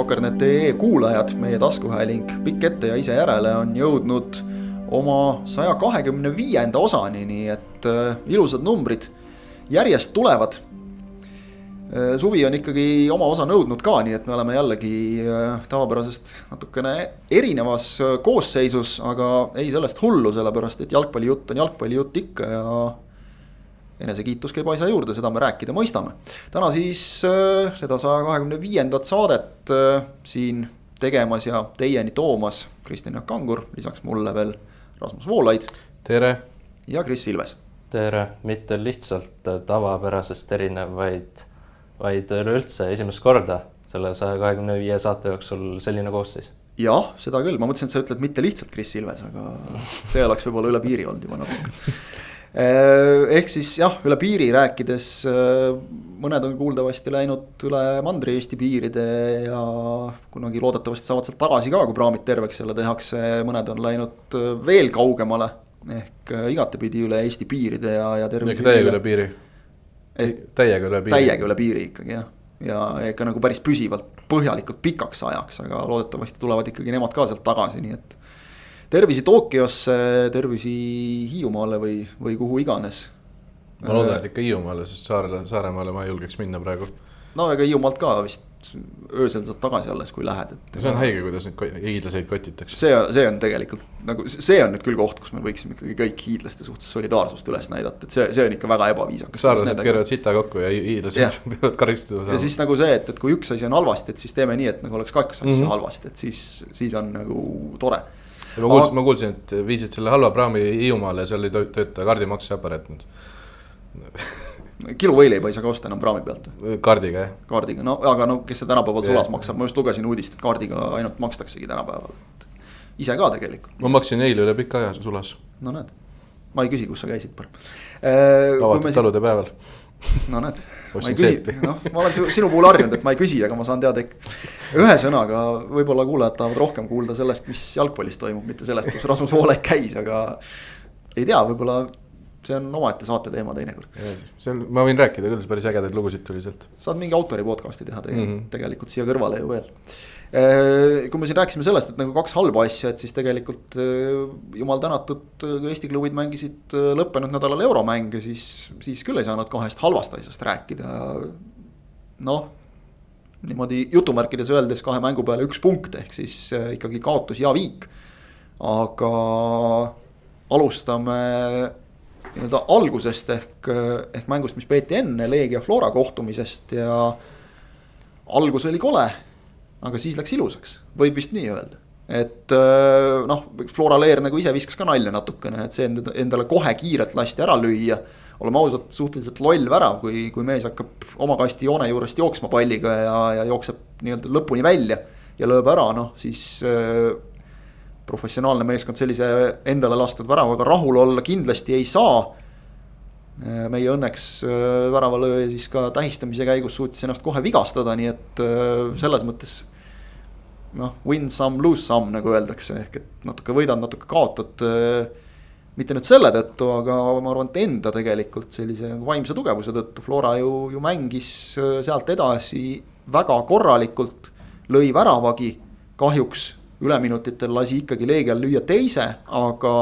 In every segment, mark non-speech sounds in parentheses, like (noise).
Soker.net.ee kuulajad, meie taskuhääling Pikk ette ja ise järele on jõudnud oma saja kahekümne viienda osani, nii et äh, ilusad numbrid järjest tulevad äh,. suvi on ikkagi oma osa nõudnud ka, nii et me oleme jällegi äh, tavapärasest natukene erinevas koosseisus, aga ei sellest hullu, sellepärast et jalgpallijutt on jalgpallijutt ikka ja enesekiitus käib asja juurde, seda me rääkida mõistame. täna siis äh, seda saja kahekümne viiendat saadet äh, siin tegemas ja teieni toomas Kristjan Jaak Kangur, lisaks mulle veel Rasmus Voolaid. tere. ja Kris Ilves. tere, mitte lihtsalt tavapärasest erinev, vaid, vaid üleüldse esimest korda selle saja kahekümne viie saate jooksul selline koosseis jah, seda küll, ma mõtlesin, et sa ütled mitte lihtsalt Kris Ilves, aga see oleks võib-olla üle piiri olnud juba natuke Äh, ehk siis jah, üle piiri rääkides, äh, mõned on kuuldavasti läinud üle Mandri-Eesti piiride ja kunagi loodetavasti saavad sealt tagasi ka, kui praamid terveks jälle tehakse, mõned on läinud äh, veel kaugemale. ehk igatepidi üle Eesti piiride ja, ja tervise. täiega üle piiri. täiega üle piiri. täiega üle piiri ikkagi jah, ja ikka nagu päris püsivalt, põhjalikult pikaks ajaks, aga loodetavasti tulevad ikkagi nemad ka sealt tagasi, nii et tervisi Tokyosse, tervisi Hiiumaale või, või kuhu iganes. ma loodan, et ikka Hiiumaale, sest Saarele, Saaremaale ma ei julgeks minna praegu. no ega Hiiumaalt ka vist öösel saad tagasi alles, kui lähed, et. see on haige, kuidas neid hiidlaseid kotitakse. see, see on tegelikult nagu, see on nüüd küll koht, kus me võiksime ikkagi kõik hiidlaste suhtes solidaarsust üles näidata, et see, see on ikka väga ebaviisakas. saarlased keeravad sita kokku ja hiidlased peavad karistama saama. ja siis nagu see, et, et kui üks asi on halvasti, et siis teeme nii, et nagu oleks kaks asja mm -hmm. halvasti, et siis, siis on nagu tore ma kuulsin, ma kuulsin, et viisid selle halva praami Hiiumaale ja seal (laughs) ei tööta kaardimakseaparaat nüüd kilo võileiba ei saa ka osta enam praami pealt. kaardiga jah. kaardiga, no aga no kes see tänapäeval sulas maksab, ma just lugesin uudist, et kaardiga ainult makstaksegi tänapäeval. ise ka tegelikult. ma maksin eile üle pika aja sulas. no näed, ma ei küsi, kus sa käisid parem äh,. avatud talude päeval. no näed ma ei küsi, noh, ma olen sinu puhul harjunud, et ma ei küsi, aga ma saan teada ikka. ühesõnaga, võib-olla kuulajad tahavad rohkem kuulda sellest, mis jalgpallis toimub, mitte sellest, kus Rasmus Voolaid käis, aga. ei tea, võib-olla see on omaette saate teema teinekord. see on, ma võin rääkida küll, päris ägedaid lugusid tuli sealt. saad mingi autori podcast'i teha tegelikult mm, -hmm. tegelikult siia kõrvale ju veel kui me siin rääkisime sellest, et nagu kaks halba asja, et siis tegelikult äh, jumal tänatud, kui Eesti klubid mängisid äh, lõppenud nädalal euromänge, siis, siis küll ei saanud kahest halvast asjast rääkida. noh, niimoodi jutumärkides öeldes kahe mängu peale üks punkt, ehk siis ikkagi kaotus ja viik. aga alustame nii-öelda algusest ehk, ehk mängust, mis peeti enne Leegia Flora kohtumisest ja algus oli kole aga siis läks ilusaks, võib vist nii öelda. et äh, noh, Flora Leer nagu ise viskas ka nalja natukene, et see endale kohe kiirelt lasti ära lüüa. oleme ausad, suhteliselt loll värav, kui, kui mees hakkab oma kasti joone juurest jooksma palliga ja, ja jookseb nii-öelda lõpuni välja ja lööb ära, noh siis äh, professionaalne meeskond sellise endale lastud väravaga rahul olla kindlasti ei saa äh, meie õnneks väravalööja siis ka tähistamise käigus suutis ennast kohe vigastada, nii et selles mõttes noh, win some, lose some nagu öeldakse, ehk et natuke võidad, natuke kaotad. mitte nüüd selle tõttu, aga ma arvan, et enda tegelikult sellise vaimse tugevuse tõttu Flora ju, ju mängis sealt edasi väga korralikult. lõi väravagi, kahjuks üleminutitel lasi ikkagi Leegial lüüa teise, aga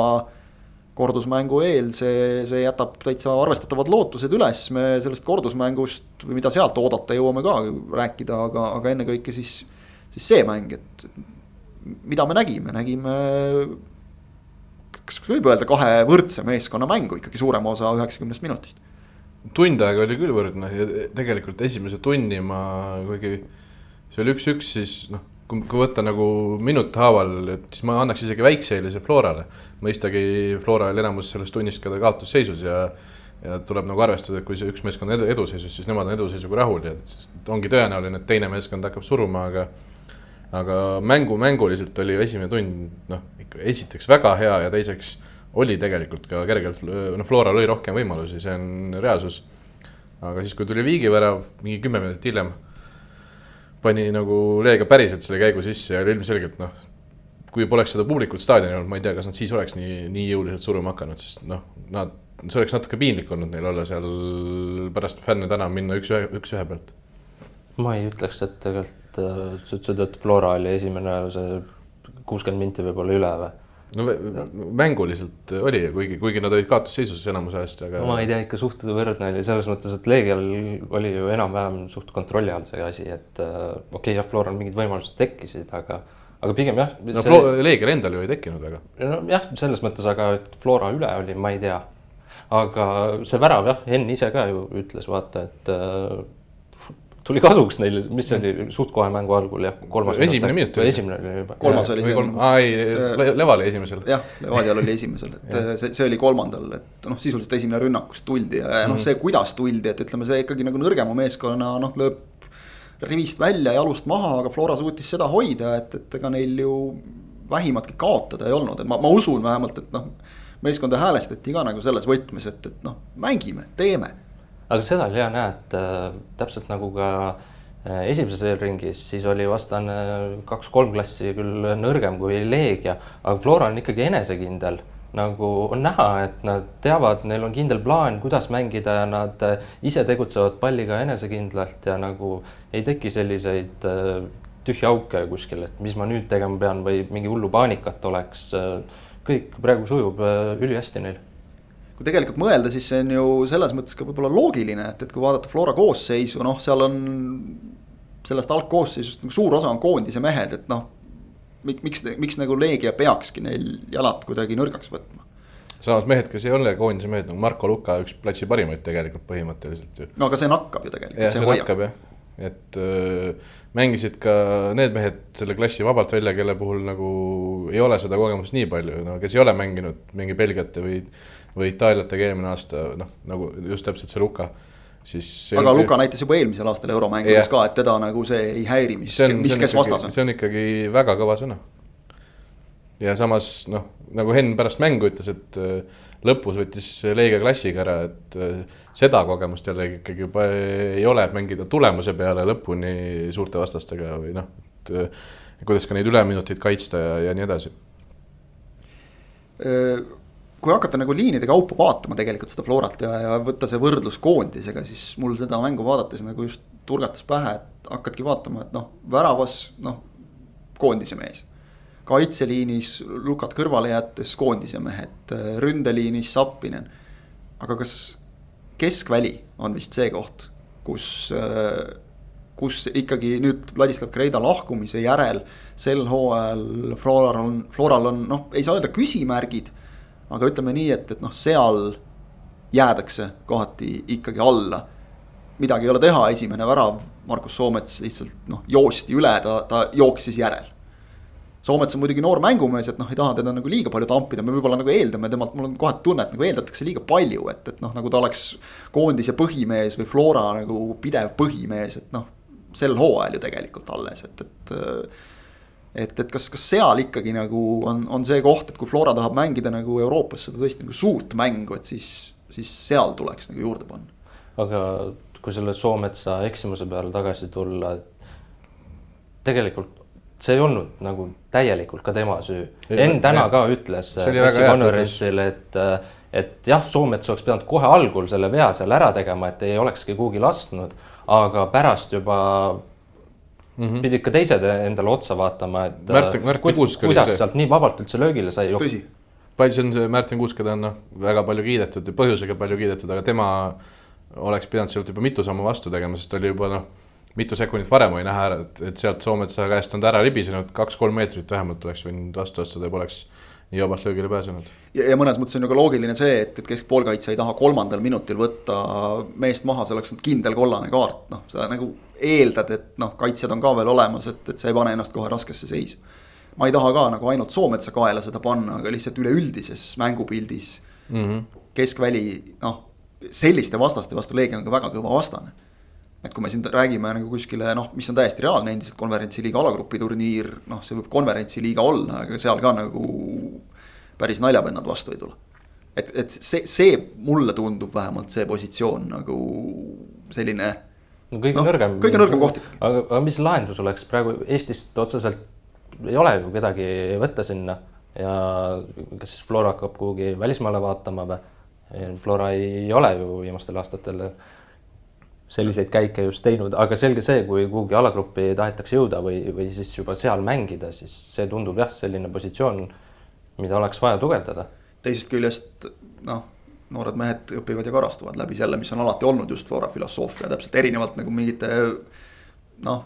kordusmängu eel see, see jätab täitsa arvestatavad lootused üles, me sellest kordusmängust või mida sealt oodata jõuame ka rääkida, aga, aga ennekõike siis siis see mäng, et mida me nägime, nägime. kas võib öelda kahe võrdse meeskonna mängu ikkagi suurema osa üheksakümnest minutist? tund aega oli küll võrdne ja tegelikult esimese tunni ma kuigi see oli üks-üks, siis noh, kui, kui võtta nagu minut haaval, et siis ma annaks isegi väikse eelise Florale. mõistagi Flora oli enamus sellest tunnist ka kaotusseisus ja ja tuleb nagu arvestada, et kui see üks meeskond on edu, eduseisus, siis nemad on eduseisuga rahul ja ongi tõenäoline, et teine meeskond hakkab suruma, aga aga mängu, mänguliselt oli esimene tund noh, esiteks väga hea ja teiseks oli tegelikult ka kergelt, noh, Flora lõi rohkem võimalusi, see on reaalsus. aga siis, kui tuli viigivärav mingi kümme minutit hiljem, pani nagu Leega päriselt selle käigu sisse ja oli ilmselgelt noh, kui poleks seda publikut staadionil olnud, ma ei tea, kas nad siis oleks nii, nii jõuliselt suruma hakanud, sest noh, nad, see oleks natuke piinlik olnud neil olla seal pärast fänne täna minna üks-ühe, üks-ühe pealt. ma ei ütleks, et tegelikult et äh, sa ütlesid, et Flora oli esimene see kuuskümmend minti võib-olla üle või? no mänguliselt oli, kuigi, kuigi nad olid kaotusseisus enamus ajast, aga. ma ei tea, ikka suht võrdne oli selles mõttes, et Leegial oli ju enam-vähem suht kontrolli all see asi, et äh, okei okay,, jah, Floral mingid võimalused tekkisid, aga, aga pigem jah. no see... Leegial endal ju ei tekkinud väga. nojah, selles mõttes, aga et Flora üle oli, ma ei tea. aga see värav jah, Henn ise ka ju ütles, vaata, et äh, tuli kasuks neile, mis see oli suht kohe mängu algul jah, kolmas. esimene minut. esimene oli juba. kolmas oli see. aa ei, Levali esimesel. jah, Levadial oli esimesel, et see, see oli kolmandal, et noh, sisuliselt esimene rünnak, kus tuldi ja, ja noh, mhm. see, kuidas tuldi, et ütleme, see ikkagi nagu nõrgema meeskonna noh, lööb rivist välja, jalust maha, aga Flora suutis seda hoida, et, et ega neil ju vähimatki kaotada ei olnud, et ma, ma usun vähemalt, et noh. meeskonda häälestati ka nagu selles võtmes, et, et noh, mängime, teeme aga seda oli hea näha, et äh, täpselt nagu ka äh, esimeses eelringis, siis oli vastane kaks-kolm klassi küll nõrgem kui Leegia, aga Flora on ikkagi enesekindel nagu on näha, et nad teavad, neil on kindel plaan, kuidas mängida ja nad äh, ise tegutsevad palliga enesekindlalt ja nagu ei teki selliseid tühje auke kuskil, et mis ma nüüd tegema pean või mingi hullu paanikat oleks. kõik praegu sujub ülihästi neil kui tegelikult mõelda, siis see on ju selles mõttes ka võib-olla loogiline, et, et kui vaadata Flora koosseisu, noh, seal on. sellest algkoosseisust nagu suur osa on koondise mehed, et noh. miks, miks nagu Leegia peakski neil jalad kuidagi nõrgaks võtma? samas mehed, kes ei ole koondise mehed, nagu Marko Luka, üks platsi parimaid tegelikult põhimõtteliselt ju. no aga see nakkab ju tegelikult. jah, see, see nakkab jah, et äh, mängisid ka need mehed selle klassi vabalt välja, kelle puhul nagu ei ole seda kogemust nii palju, no kes ei ole mänginud mingi Belgiate või või Itaaliatega eelmine aasta noh, nagu just täpselt see Luka siis. aga Luka näitas juba eelmisel aastal euromängudes yeah. ka, et teda nagu see ei häiri, mis, mis kes vastas on. see on ikkagi väga kõva sõna. ja samas noh, nagu Henn pärast mängu ütles, et äh, lõpus võttis Leegia klassiga ära, et äh, seda kogemust jällegi ikkagi juba ei ole, et mängida tulemuse peale lõpuni suurte vastastega või noh, et äh, kuidas ka neid üleminuteid kaitsta ja, ja nii edasi kui hakata nagu liinide kaupa vaatama tegelikult seda Florat ja, ja võtta see võrdlus koondisega, siis mul seda mängu vaadates nagu just turgatas pähe, et hakkadki vaatama, et noh, väravas noh, koondise mees. kaitseliinis lukad kõrvale jättes koondise mehed, ründeliinis Sappinen. aga kas keskväli on vist see koht, kus, kus ikkagi nüüd Vladislav Kreida lahkumise järel sel hooajal Floral on, Floral on noh, ei saa öelda küsimärgid aga ütleme nii, et, et noh, seal jäädakse kohati ikkagi alla. midagi ei ole teha, esimene värav, Markus Soomets lihtsalt noh, joosti üle, ta, ta jooksis järel. Soomets on muidugi noor mängumees, et noh, ei taha teda nagu liiga palju tampida, me võib-olla nagu eeldame temalt, mul on kohati tunne, et nagu eeldatakse liiga palju, et, et noh, nagu ta oleks koondise põhimees või Flora nagu pidev põhimees, et noh. sel hooajal ju tegelikult alles, et, et et, et kas, kas seal ikkagi nagu on, on see koht, et kui Flora tahab mängida nagu Euroopas seda tõesti nagu suurt mängu, et siis, siis seal tuleks nagu juurde panna. aga kui selle Soometsa eksimuse peale tagasi tulla, tegelikult see ei olnud nagu täielikult ka tema süü. Enn täna ja. ka ütles pressikonverentsil, et, et jah, Soomets oleks pidanud kohe algul selle vea seal ära tegema, et ei olekski kuhugi lasknud, aga pärast juba mm -hmm. pidid ka teised endale otsa vaatama, et Märten, Märten Kuusk kuidas sealt nii vabalt üldse löögile sai. tõsi. palju see on see Märten Kuusk, keda on noh, väga palju kiidetud ja põhjusega palju kiidetud, aga tema oleks pidanud sealt juba mitu sammu vastu tegema, sest oli juba noh, mitu sekundit varem oli näha ära, et, et sealt Soometsa käest on ta ära libisenud, kaks-kolm meetrit vähemalt oleks võinud vastu astuda ja poleks nii vabalt löögile pääsenud. ja, ja mõnes mõttes on ju ka loogiline see, et, et keskpoolkaitse ei taha kolmandal minutil võtta meest maha, see oleks olnud kindel kollane kaart, noh, sa nagu eeldad, et noh, kaitsjad on ka veel olemas, et, et sa ei pane ennast kohe raskesse seisu. ma ei taha ka nagu ainult Soometsa kaela seda panna, aga lihtsalt üleüldises mängupildis mm. -hmm. keskväli, noh, selliste vastaste vastu Leegia on ka väga kõva vastane. Et kui me siin räägime nagu kuskile noh, mis on täiesti reaalne endiselt konverentsiliiga alagrupi turniir, noh, see võib konverentsiliiga olla, aga seal ka nagu päris naljapennad vastu ei tule. et, et see, see mulle tundub vähemalt see positsioon nagu selline no kõige no, nõrgem. kõige nõrgem koht ikkagi. aga, aga mis lahendus oleks praegu Eestist otseselt ei ole ju kedagi võtta sinna ja kas siis Flora hakkab kuhugi välismaale vaatama või? Flora ei ole ju viimastel aastatel selliseid käike just teinud, aga selge see, kui kuhugi alagruppi tahetakse jõuda või, või siis juba seal mängida, siis see tundub jah, selline positsioon, mida oleks vaja tugevdada. teisest küljest noh, noored mehed õpivad ja karastuvad läbi selle, mis on alati olnud just Flora filosoofia, täpselt erinevalt nagu mingite noh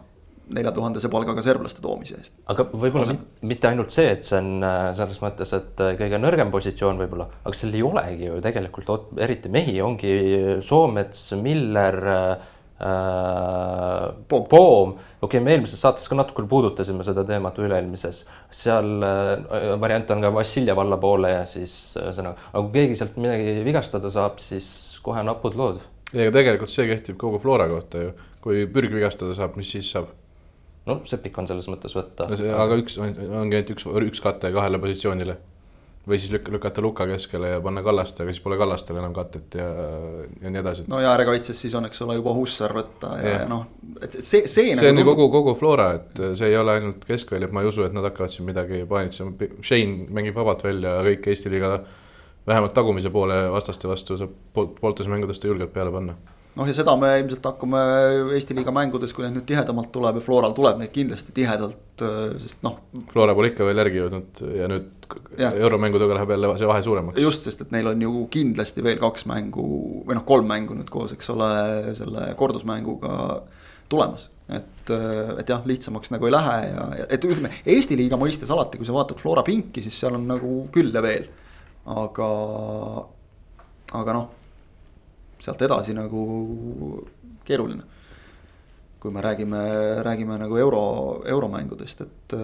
neljatuhandese palgaga serblaste toomise eest. aga võib-olla mitte ainult see, et see on äh, selles mõttes, et äh, kõige nõrgem positsioon võib-olla, aga seal ei olegi ju tegelikult eriti mehi, ongi Soomets, Miller äh,. Poom, Poom., okei okay,, me eelmises saates ka natuke puudutasime seda teemat üle-eelmises, seal äh, variant on ka Vassiljev allapoole ja siis ühesõnaga, aga kui keegi sealt midagi vigastada saab, siis kohe napud lood. ja tegelikult see kehtib kogu Flora kohta ju, kui pürg vigastada saab, mis siis saab? No Sepik on selles mõttes võtta no. aga üks, ongi ainult üks, üks kate kahele positsioonile. või siis lük-, lükata Luka keskele ja panna Kallaste, aga siis pole Kallastel enam katet ja, ja nii edasi. no ja äärekaitses siis on, eks ole, juba Hussar võtta ja, ja noh, et see, see. see nagu on ju kogu, kogu Flora, et see ei ole ainult keskväli, et ma ei usu, et nad hakkavad siin midagi paanitsema. Shane mängib vabalt välja kõik Eesti liiga vähemalt tagumise poole vastaste vastu saab poolt, pooltes mängudest julgelt peale panna noh, ja seda me ilmselt hakkame Eesti liiga mängudes, kui neid nüüd tihedamalt tuleb ja Floral tuleb neid kindlasti tihedalt, äh, sest noh. Flora pole ikka veel järgi jõudnud ja nüüd ja. euromängudega läheb jälle see vahe suuremaks. just, sest et neil on ju kindlasti veel kaks mängu või noh, kolm mängu nüüd koos, eks ole, selle kordusmänguga tulemas. et, äh, et jah, lihtsamaks nagu ei lähe ja, et ütleme Eesti liiga mõistes alati, kui sa vaatad Flora pinki, siis seal on nagu küll ja veel. aga, aga noh sealt edasi nagu keeruline. kui me räägime, räägime nagu euro, euromängudest, et,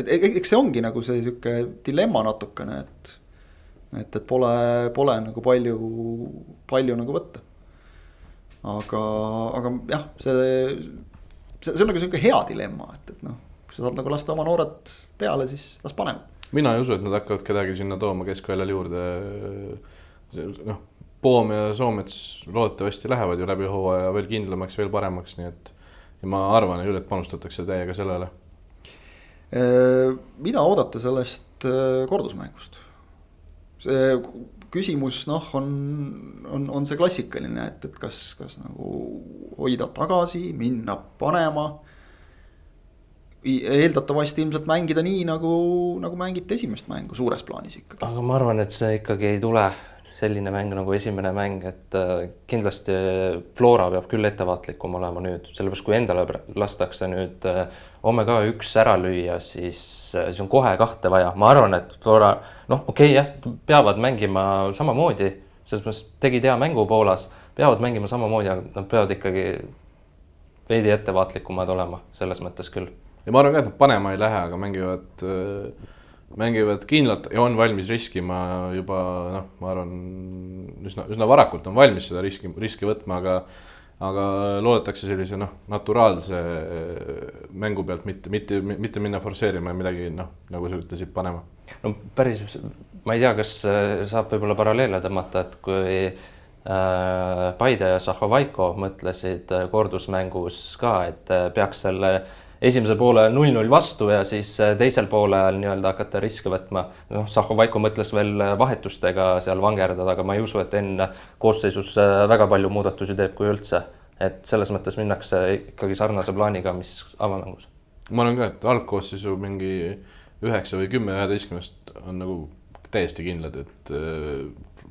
et eks see ongi nagu see sihuke dilemma natukene, et. et, et pole, pole nagu palju, palju nagu võtta. aga, aga jah, see, see, see on nagu sihuke hea dilemma, et, et noh, kui sa saad nagu lasta oma noored peale, siis las panevad mina ei usu, et nad hakkavad kedagi sinna tooma keskväljal juurde. noh, Poom ja Soomets loodetavasti lähevad ju läbi hooaja veel kindlamaks, veel paremaks, nii et ja ma arvan küll, et panustatakse täiega sellele. Äh, mida oodata sellest äh, kordusmängust? see küsimus noh, on, on, on see klassikaline, et, et kas, kas nagu hoida tagasi, minna panema. eeldatavasti ilmselt mängida nii nagu, nagu mängiti esimest mängu suures plaanis ikkagi. aga ma arvan, et see ikkagi ei tule selline mäng nagu esimene mäng, et äh, kindlasti Flora peab küll ettevaatlikum olema nüüd, sellepärast kui endale lastakse nüüd äh, Omega üks ära lüüa, siis, äh, siis on kohe kahte vaja, ma arvan, et Flora noh, okei okay, jah, peavad mängima samamoodi, selles mõttes tegid hea mängu Poolas, peavad mängima samamoodi, aga nad peavad ikkagi veidi ettevaatlikumad olema, selles mõttes küll. ja ma arvan ka, et nad panema ei lähe, aga mängivad äh mängivad kindlalt ja on valmis riskima juba noh, ma arvan üsna, üsna varakult on valmis seda riski, riski võtma, aga aga loodetakse sellise noh, naturaalse äh, mängu pealt, mitte, mitte, mitte minna forsseerima ja midagi noh, nagu sa ütlesid, panema. no päris, ma ei tea, kas äh, saab võib-olla paralleele tõmmata, et kui äh, Paide ja Zahhovaiko mõtlesid kordusmängus ka, et peaks selle äh, esimese poole null-null vastu ja siis äh, teisel poolel nii-öelda hakata riske võtma. noh, Zahhovaiko mõtles veel äh, vahetustega seal vangerdada, aga ma ei usu, et enne koosseisus äh, väga palju muudatusi teeb, kui üldse. et selles mõttes minnakse ikkagi sarnase plaaniga, mis avamängus. ma arvan ka, et algkoosseisu mingi üheksa või kümme üheteistkümnest on nagu täiesti kindlad, et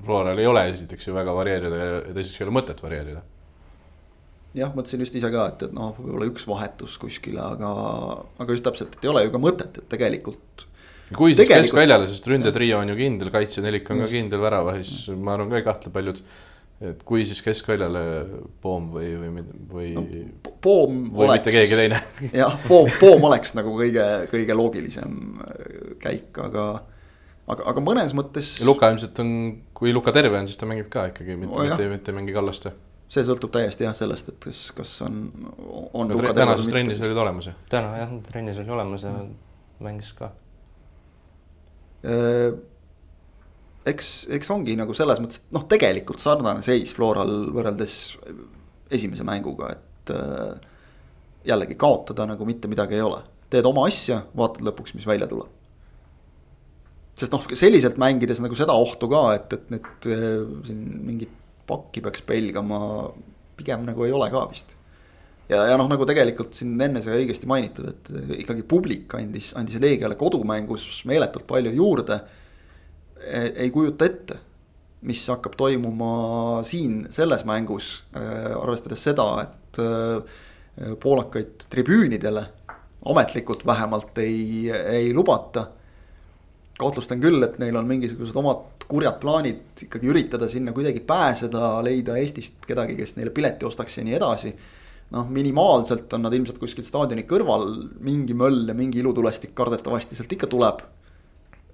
Floral ei ole esiteks ju väga varieerida ja teiseks ei ole mõtet varieerida jah, mõtlesin just ise ka, et, et noh, võib-olla üks vahetus kuskile, aga, aga just täpselt, et ei ole ju ka mõtet, et tegelikult. kui siis tegelikult... keskväljale, sest ründetrio on ju kindel, kaitsenelik on just. ka kindel väravahis, ma arvan ka ei kahtle paljud. et kui siis keskväljale Poom või, või, või no,. Poom või oleks. mitte keegi teine (laughs) jah, Poom, Poom oleks nagu kõige, kõige loogilisem käik, aga aga, aga mõnes mõttes. Luka ilmselt on, kui Luka terve on, siis ta mängib ka ikkagi, mitte oh,, mitte, mitte ei mängi Kallaste see sõltub täiesti jah sellest, et kas, kas on, on no,. tänases trennis olid olemas ju. täna jah, trennis oli olemas ja mängis ka. Äh, eks, eks ongi nagu selles mõttes, et noh, tegelikult sarnane seis Floral võrreldes esimese mänguga, et äh, jällegi kaotada nagu mitte midagi ei ole. teed oma asja, vaatad lõpuks, mis välja tuleb sest noh, selliselt mängides nagu seda ohtu ka, et, et nüüd äh, siin mingit pakki peaks pelgama pigem nagu ei ole ka vist. ja, ja noh, nagu tegelikult siin enne sai õigesti mainitud, et ikkagi publik andis, andis Leegiale kodumängus meeletult palju juurde. ei kujuta ette, mis hakkab toimuma siin selles mängus, arvestades seda, et poolakaid tribüünidele ametlikult vähemalt ei, ei lubata. Kahtlustan küll, et neil on mingisugused omad kurjad plaanid ikkagi üritada sinna kuidagi pääseda, leida Eestist kedagi, kes neile pileti ostaks ja nii edasi. noh, minimaalselt on nad ilmselt kuskil staadioni kõrval, mingi möll ja mingi ilutulestik kardetavasti sealt ikka tuleb.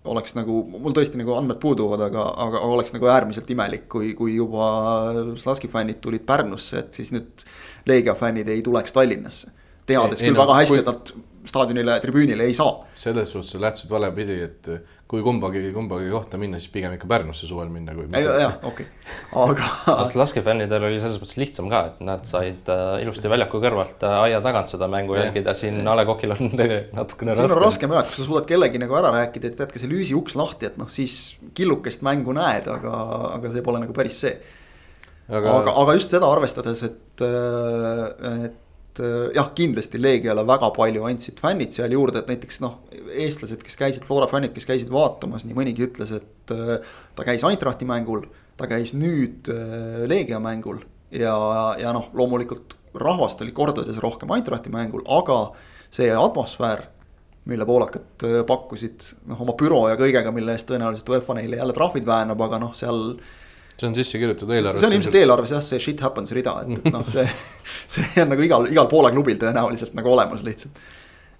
oleks nagu, mul tõesti nagu andmed puuduvad, aga, aga oleks nagu äärmiselt imelik, kui, kui juba Slaski fännid tulid Pärnusse, et siis nüüd Leegia fännid ei tuleks Tallinnasse teades ei, küll ei, väga no, hästi kui..., et nad staadionile, tribüünile ei saa. selles suhtes sa lähtusid vale pidi, et kui kumbagi, kumbagi kohta minna, siis pigem ikka Pärnusse suvel minna kui. jah, okei aga. (laughs) laskefännidel oli selles mõttes lihtsam ka, et nad said äh, ilusti väljaku kõrvalt äh, aia tagant seda mängu ja. jälgida, siin A Le Coqil on (laughs) natukene raskem. siin on raskem jah, et kui sa suudad kellegi nagu ära rääkida, et jätke see lüüsi uks lahti, et noh, siis killukest mängu näed, aga, aga see pole nagu päris see. aga, aga, aga just seda arvestades, et, et et äh, jah, kindlasti Leegiale väga palju andsid fännid seal juurde, et näiteks noh, eestlased, kes käisid, Flora fännid, kes käisid vaatamas, nii mõnigi ütles, et äh, ta käis Eintrachti mängul, ta käis nüüd äh, Leegia mängul ja, ja noh, loomulikult rahvast oli kordades rohkem Eintrachti mängul, aga see atmosfäär mille poolakad pakkusid noh, oma büroo ja kõigega, mille eest tõenäoliselt UEFA neile jälle trahvid väänab, aga noh, seal see on sisse kirjutatud eelarvesse. see on ilmselt eelarves jah, see shit happens rida, et, et noh, see, (laughs) see on nagu igal, igal Poola klubil tõenäoliselt nagu olemas lihtsalt.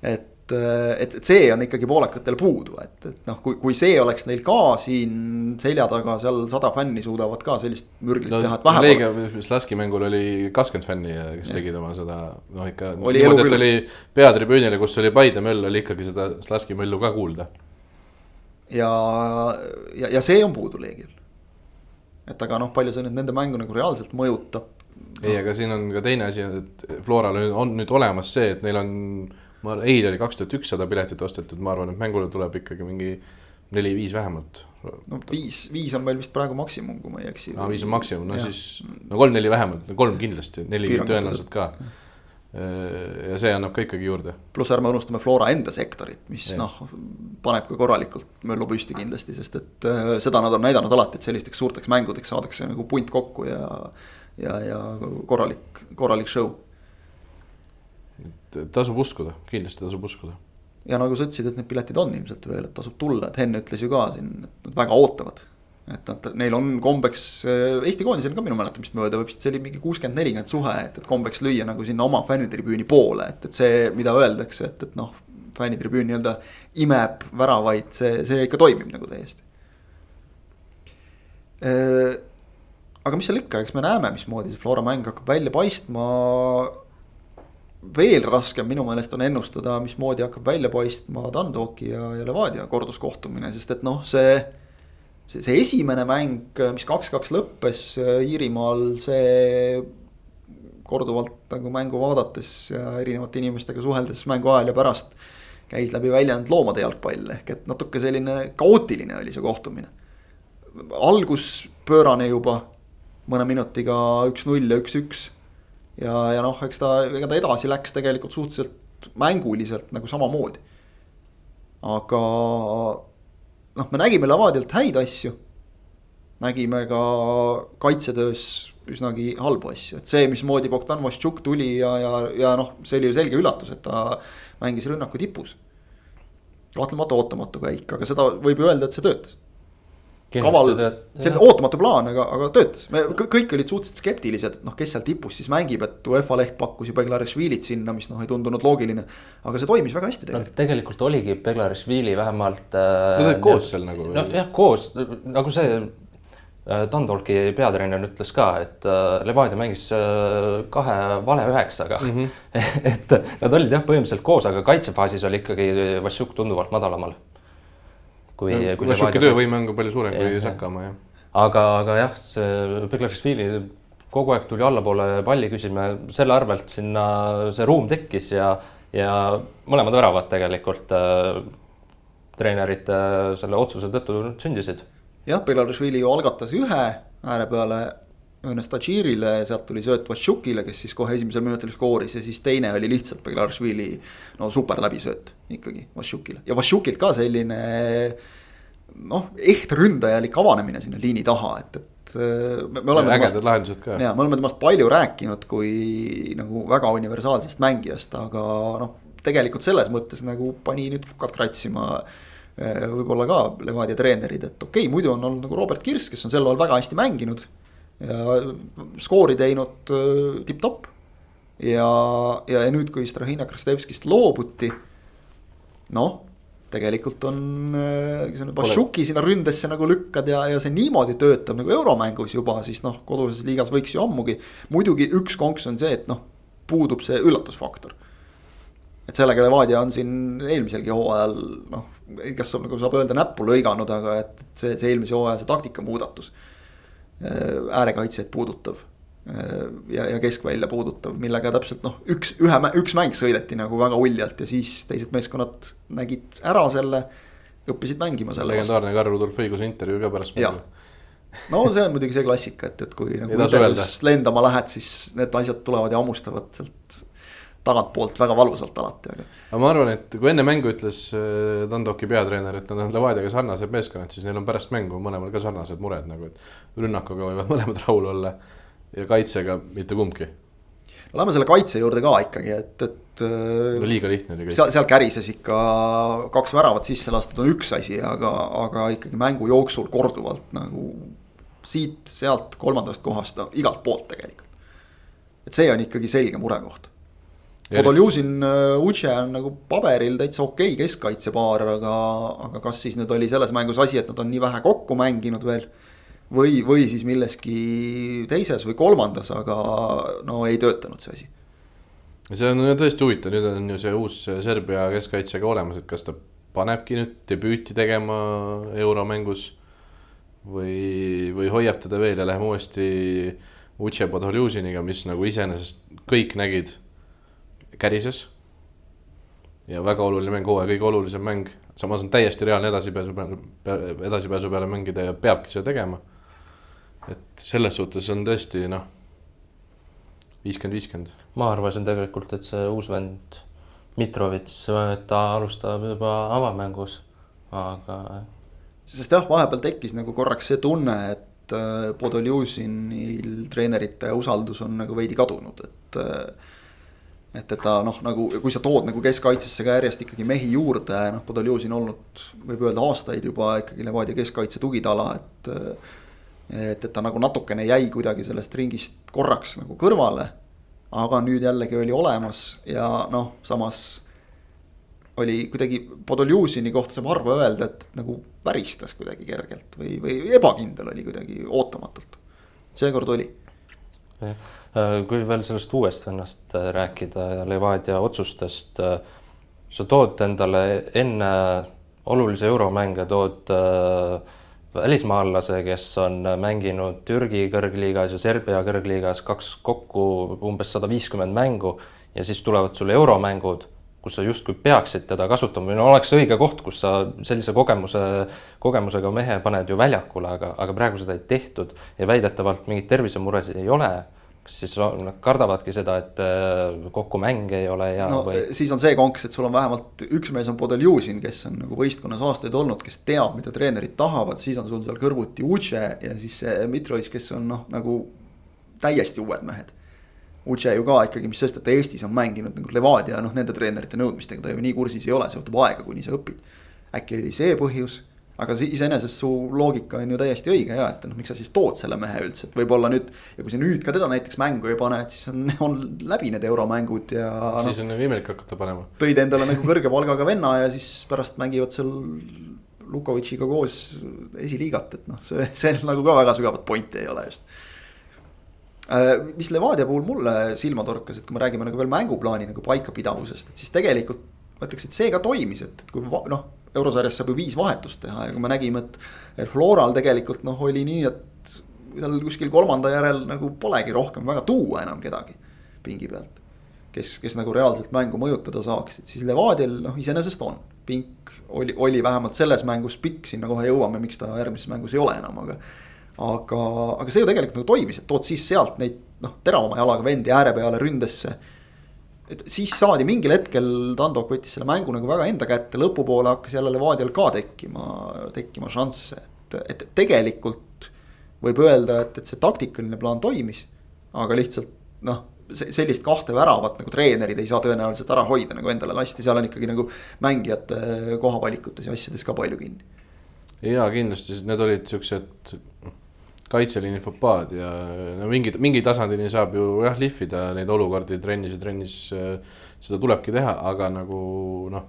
et, et, et see on ikkagi poolakatel puudu, et, et noh, kui, kui see oleks neil ka siin selja taga, seal sada fänni suudavad ka sellist mürglit no, teha, et vähemalt. Leegia Slaski mängul oli kakskümmend fänni, kes ja. tegid oma seda, noh ikka. niimoodi, et oli peatribüünile, kus oli Paide möll, oli ikkagi seda Slaski möllu ka kuulda. ja, ja, ja see on puudu Leegial et aga noh, palju see nüüd nende mängu nagu reaalselt mõjutab. ei, aga siin on ka teine asi, et Floral on nüüd olemas see, et neil on, ma eile oli kaks tuhat ükssada piletit ostetud, ma arvan, et mängule tuleb ikkagi mingi neli-viis vähemalt. no viis, viis on meil vist praegu maksimum, kui ma ei eksi. aa, viis on maksimum, no ja. siis, no kolm-neli vähemalt, kolm kindlasti, neli tõenäoliselt ka ja see annab ka ikkagi juurde. pluss ärme unustame Flora enda sektorit, mis noh, paneb ka korralikult möllu püsti kindlasti, sest et äh, seda nad on näidanud alati, et sellisteks suurteks mängudeks saadakse nagu punt kokku ja. ja, ja korralik, korralik show. tasub uskuda, kindlasti tasub uskuda. ja nagu sa ütlesid, et need piletid on ilmselt veel, et tasub tulla, et Henn ütles ju ka siin, et nad väga ootavad et nad, neil on kombeks, äh, Eesti koondisel ka minu mäletamist mööda vist see oli mingi kuuskümmend, nelikümmend suhe, et, et kombeks lüüa nagu sinna oma fännitribüüni poole, et, et see, mida öeldakse, et, et noh. fännitribüün nii-öelda imeb väravaid, see, see ikka toimib nagu täiesti. Äh, aga mis seal ikka, eks me näeme, mismoodi see Flora mäng hakkab välja paistma. veel raskem minu meelest on ennustada, mismoodi hakkab välja paistma Dundalki ja, ja Levadia korduskohtumine, sest et noh, see see, see esimene mäng, mis kaks-kaks lõppes äh, Iirimaal, see korduvalt nagu mängu vaadates ja erinevate inimestega suheldes mängu ajal ja pärast käis läbi väljend loomade jalgpall ehk et natuke selline kaootiline oli see kohtumine. algus pöörane juba, mõne minutiga üks-null ja üks-üks. ja, ja noh, eks ta, ega ta edasi läks tegelikult suhteliselt mänguliselt nagu samamoodi. aga noh, me nägime Levadialt häid asju. nägime ka kaitsetöös üsnagi halbu asju, et see, mismoodi Bogdan Voštšuk tuli ja, ja, ja noh, see oli ju selge üllatus, et ta mängis rünnaku tipus. kahtlemata ootamatu käik, aga seda võib ju öelda, et see töötas kaval, see on ootamatu plaan, aga, aga töötas, me kõik olid suhteliselt skeptilised, et noh, kes seal tipus siis mängib, et UEFA leht pakkus ju Beglarishvilit sinna, mis noh, ei tundunud loogiline. aga see toimis väga hästi tegelikult no,. tegelikult oligi Beglarishvili vähemalt äh,. Nad olid koos seal nagu. nojah, koos nagu see äh, Dundalki peatreener ütles ka, et äh, Levadia mängis äh, kahe vale üheksaga mm. -hmm. (laughs) et nad olid jah, põhimõtteliselt koos, aga kaitsefaasis oli ikkagi Vassiuk tunduvalt madalamal kui no,. Vašuki töövõime on ka palju suurem kui Sakamaa, jah. aga, aga jah, see Beglarishvili kogu aeg tuli allapoole palli küsima, selle arvelt sinna see ruum tekkis ja, ja mõlemad väravad tegelikult äh, treenerite äh, selle otsuse tõttu sündisid. jah, Beglarishvili ju algatas ühe ääre peale õnnes Tadžirile, sealt tuli sööt Vašukile, kes siis kohe esimesel minutil skooris ja siis teine oli lihtsalt Beglaršvili no super läbisööt ikkagi Vašukile ja Vašukilt ka selline noh, eht ründajalik avanemine sinna liini taha, et, et äh, me, me oleme. ägedad lahendused ka. ja me oleme temast palju rääkinud kui nagu väga universaalsest mängijast, aga noh, tegelikult selles mõttes nagu pani nüüd fukad kratsima äh, võib-olla ka Levadia treenerid, et okei okay,, muidu on olnud nagu Robert Kirss, kes on sel ajal väga hästi mänginud ja skoori teinud äh, tipp-topp. ja, ja, ja nüüd, kui Strahina Krastevskist loobuti, noh tegelikult on, kui sa nüüd Vašuki sinna ründesse nagu lükkad ja, ja see niimoodi töötab nagu euromängus juba, siis noh, koduses liigas võiks ju ammugi. muidugi üks konks on see, et noh, puudub see üllatusfaktor. et sellega Levadia on siin eelmiselgi hooajal noh, kas saab nagu saab öelda näppu lõiganud, aga et see, see eelmise hooaja see taktika muudatus Äh, äärekaitsjaid puudutav. Äh, ja, ja keskvälja puudutav, millega täpselt noh, üks, ühe, üks mäng sõideti nagu väga uljalt ja siis teised meeskonnad nägid ära selle. õppisid mängima selle legendaarne Karl Rudolf õiguse intervjuu ka pärast mängu no see on muidugi see klassika, et, et kui nagu lendama lähed, siis need asjad tulevad ja hammustavad sealt tagantpoolt väga valusalt alati, aga. aga ma arvan, et kui enne mängu ütles Dandoki äh, peatreener, et nad on Levadiaga sarnased meeskonnad, siis neil on pärast mängu mõlemal ka sarnased mured nagu, et rünnakuga võivad (laughs) mõlemad rahul olla ja kaitsega mitte kumbki. no lähme selle kaitse juurde ka ikkagi, et, et. Äh, no liiga lihtne oli kõik. seal, seal kärises ikka kaks väravat sisse lastud on üks asi, aga, aga ikkagi mängu jooksul korduvalt nagu siit-sealt kolmandast kohast igalt poolt tegelikult. et see on ikkagi selge murekoht Podoljuzin äh, Uche on nagu paberil täitsa okei okay keskkaitsepaar, aga, aga kas siis nüüd oli selles mängus asi, et nad on nii vähe kokku mänginud veel. või, või siis milleski teises või kolmandas, aga no ei töötanud see asi. see on tõesti huvitav, nüüd on ju see uus Serbia keskkaitse ka olemas, et kas ta panebki nüüd debüüti tegema euromängus. või, või hoiab teda veel ja läheme uuesti Uche Podoljuziniga, mis nagu iseenesest kõik nägid kärises. ja väga oluline mäng, hooaja kõige olulisem mäng, samas on täiesti reaalne edasipääsu peale, edasipääsu peale mängida ja peabki seda tegema. et selles suhtes on tõesti noh, viiskümmend, viiskümmend. ma arvasin tegelikult, et see uus vend Mitrovits, ta alustab juba avamängus, aga. sest jah, vahepeal tekkis nagu korraks see tunne, et äh, Podoljuzinil treenerite usaldus on nagu veidi kadunud, et äh, et, et ta noh, nagu kui sa tood nagu keskkaitsesse ka järjest ikkagi mehi juurde, noh, Podoljuzin olnud, võib öelda aastaid juba ikkagi Levadia keskkaitse tugitala, et. et, et ta nagu natukene jäi kuidagi sellest ringist korraks nagu kõrvale. aga nüüd jällegi oli olemas ja noh, samas oli kuidagi Podoljuzini kohta saab harva öelda, et nagu väristas kuidagi kergelt või, või ebakindel oli kuidagi ootamatult. seekord oli Äh, kui veel sellest uuest vennast äh, rääkida ja Levadia otsustest, äh, sa tood endale enne olulisi euromänge, tood välismaalase, kes on mänginud Türgi kõrgliigas ja Serbia kõrgliigas kaks kokku umbes sada viiskümmend mängu ja siis tulevad sulle euromängud, kus sa justkui peaksid teda kasutama. Või no oleks õige koht, kus sa sellise kogemuse, kogemusega mehe paned ju väljakule, aga, aga praegu seda ei tehtud ja väidetavalt mingeid tervisemuresid ei ole kas siis nad kardavadki seda, et äh, kokku mänge ei ole ja no, või? siis on see konks, et sul on vähemalt üks mees on Podeljuzin, kes on nagu võistkonnas aastaid olnud, kes teab, mida treenerid tahavad, siis on sul seal kõrvuti Uche ja siis see Mitrovic, kes on noh, nagu täiesti uued mehed. Uche ju ka ikkagi, mis sest, et ta Eestis on mänginud nagu Levadia, noh nende treenerite nõudmistega ta ju nii kursis ei ole, see võtab aega, kuni sa õpid. äkki oli see põhjus aga iseenesest su loogika on ju täiesti õige ja, et noh, miks sa siis tood selle mehe üldse, et võib-olla nüüd. ja kui sa nüüd ka teda näiteks mängu ei pane, et siis on, on läbi need euromängud ja. siis on nagu imelik hakata panema. tõid endale nagu kõrge palgaga venna ja siis pärast mängivad seal Lukovitšiga koos esiliigat, et noh, see, see nagu ka väga sügavat pointi ei ole just äh, mis Levadia puhul mulle silma torkas, et kui me räägime nagu veel mänguplaani nagu paikapidavusest, et siis tegelikult ma ütleks, et see ka toimis, et, et kui noh eurosarjas saab ju viis vahetust teha ja kui me nägime, et. Floral tegelikult noh, oli nii, et seal kuskil kolmanda järel nagu polegi rohkem väga tuua enam kedagi pingi pealt. kes, kes nagu reaalselt mängu mõjutada saaksid, siis Levadial noh, iseenesest on. pink oli, oli vähemalt selles mängus pikk, sinna kohe jõuame, miks ta järgmises mängus ei ole enam, aga. aga, aga see ju tegelikult nagu toimis, et tood siis sealt neid noh, teravama jalaga vendi ääre peale ründesse. Et siis saadi mingil hetkel, Tandok võttis selle mängu nagu väga enda kätte, lõpupoole hakkas jälle Levadial ka tekkima, tekkima šansse, et, et tegelikult. võib öelda, et, et see taktikaline plaan toimis, aga lihtsalt noh sellist kahte väravat nagu treenerid ei saa tõenäoliselt ära hoida, nagu endale lasti, seal on ikkagi nagu mängijate kohavalikutes ja asjades ka palju kinni. ja kindlasti, need olid siuksed kaitseliini fopaad ja no mingi, mingi tasandini saab ju jah lihvida neid olukordi trennis ja trennis äh, seda tulebki teha, aga nagu noh.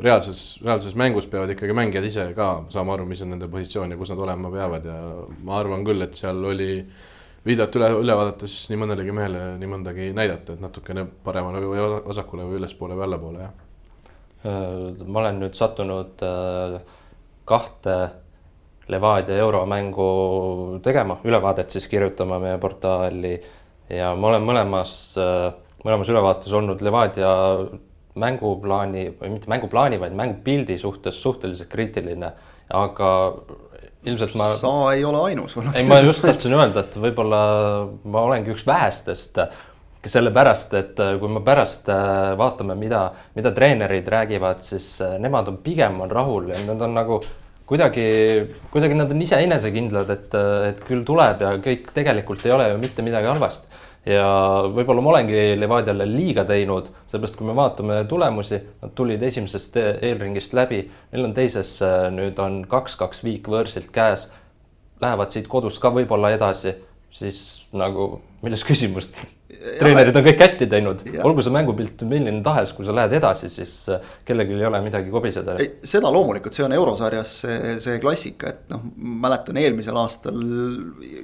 reaalses, reaalses mängus peavad ikkagi mängijad ise ka saama aru, mis on nende positsioon ja kus nad olema peavad ja ma arvan küll, et seal oli videot üle, üle vaadates nii mõnelegi mehele nii mõndagi näidata, et natukene paremale või vasakule või ülespoole või allapoole, jah. Äh, ma olen nüüd sattunud äh, kahte Levadia euromängu tegema, ülevaadet siis kirjutama meie portaali ja ma olen mõlemas, mõlemas ülevaates olnud Levadia mänguplaani või mitte mänguplaani, vaid mängupildi suhtes suhteliselt kriitiline, aga ilmselt ma. sa ei ole ainus. ei, ma just tahtsin öelda, et võib-olla ma olengi üks vähestest, sellepärast et kui me pärast vaatame, mida, mida treenerid räägivad, siis nemad on pigem on rahul ja nad on nagu kuidagi, kuidagi nad on ise enesekindlad, et, et küll tuleb ja kõik tegelikult ei ole ju mitte midagi halvasti. ja võib-olla ma olengi Levadiale liiga teinud, sellepärast kui me vaatame tulemusi, nad tulid esimesest eelringist läbi, neil on teises nüüd on kaks-kaks viik võõrsilt käes. Lähevad siit kodust ka võib-olla edasi, siis nagu milles (laughs) küsimust treenerid on kõik hästi teinud, olgu see mängupilt milline tahes, kui sa lähed edasi, siis äh, kellelgi ei ole midagi kobiseda. seda loomulikult, see on eurosarjas see, see klassika, et noh, mäletan eelmisel aastal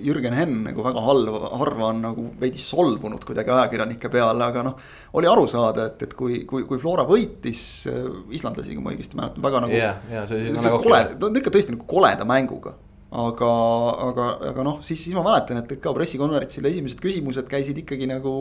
Jürgen Henn nagu väga halva, harva on nagu veidi solvunud kuidagi ajakirjanike peale, aga noh. oli aru saada, et, et kui, kui, kui Flora võitis äh, islandlasi, kui ma õigesti mäletan, väga nagu. jah, ja see oli. kole, ta on ikka tõesti nagu koleda mänguga aga, aga, aga noh, siis, siis ma mäletan, et ka pressikonverentsil esimesed küsimused käisid ikkagi nagu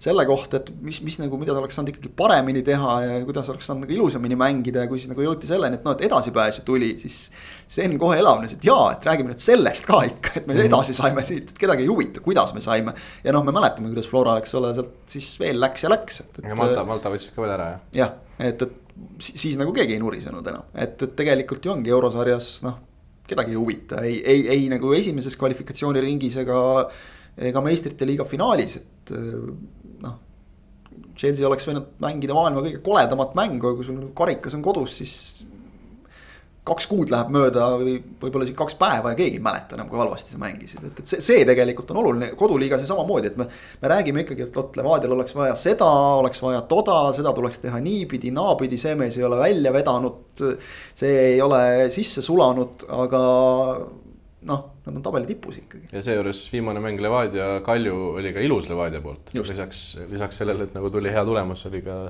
selle kohta, et mis, mis nagu, mida ta oleks saanud ikkagi paremini teha ja kuidas oleks saanud nagu ilusamini mängida ja kui siis nagu jõuti selleni, et noh, et edasipääsu tuli, siis. Sven kohe elavnes, et jaa, et räägime nüüd sellest ka ikka, et me mhm. edasi saime siit, et kedagi ei huvita, kuidas me saime. ja noh, me mäletame, kuidas Flora, eks ole, sealt siis veel läks ja läks, et, et. ja Malta, Malta võttis ka veel ära, jah. jah, et, et siis nagu keegi ei nurisenud enam, et, et tegelikult ju ongi eurosarjas noh kedagi ei huvita, ei, ei, ei nagu esimeses kvalifikatsiooniringis ega, ega meistrite liiga finaalis, et noh. Chelsea oleks võinud mängida maailma kõige koledamat mängu, aga kui sul karikas on kodus, siis kaks kuud läheb mööda või võib-olla isegi kaks päeva ja keegi ei mäleta enam, kui halvasti sa mängisid, et, et see, see tegelikult on oluline, koduliigas ju samamoodi, et me. me räägime ikkagi, et vot Levadial oleks vaja seda, oleks vaja toda, seda tuleks teha niipidi, naapidi, see mees ei ole välja vedanud. see ei ole sisse sulanud, aga noh, nad on tabeli tipus ikkagi. ja seejuures viimane mäng Levadia Kalju oli ka ilus Levadia poolt, lisaks, lisaks sellele, et nagu tuli hea tulemus, oli ka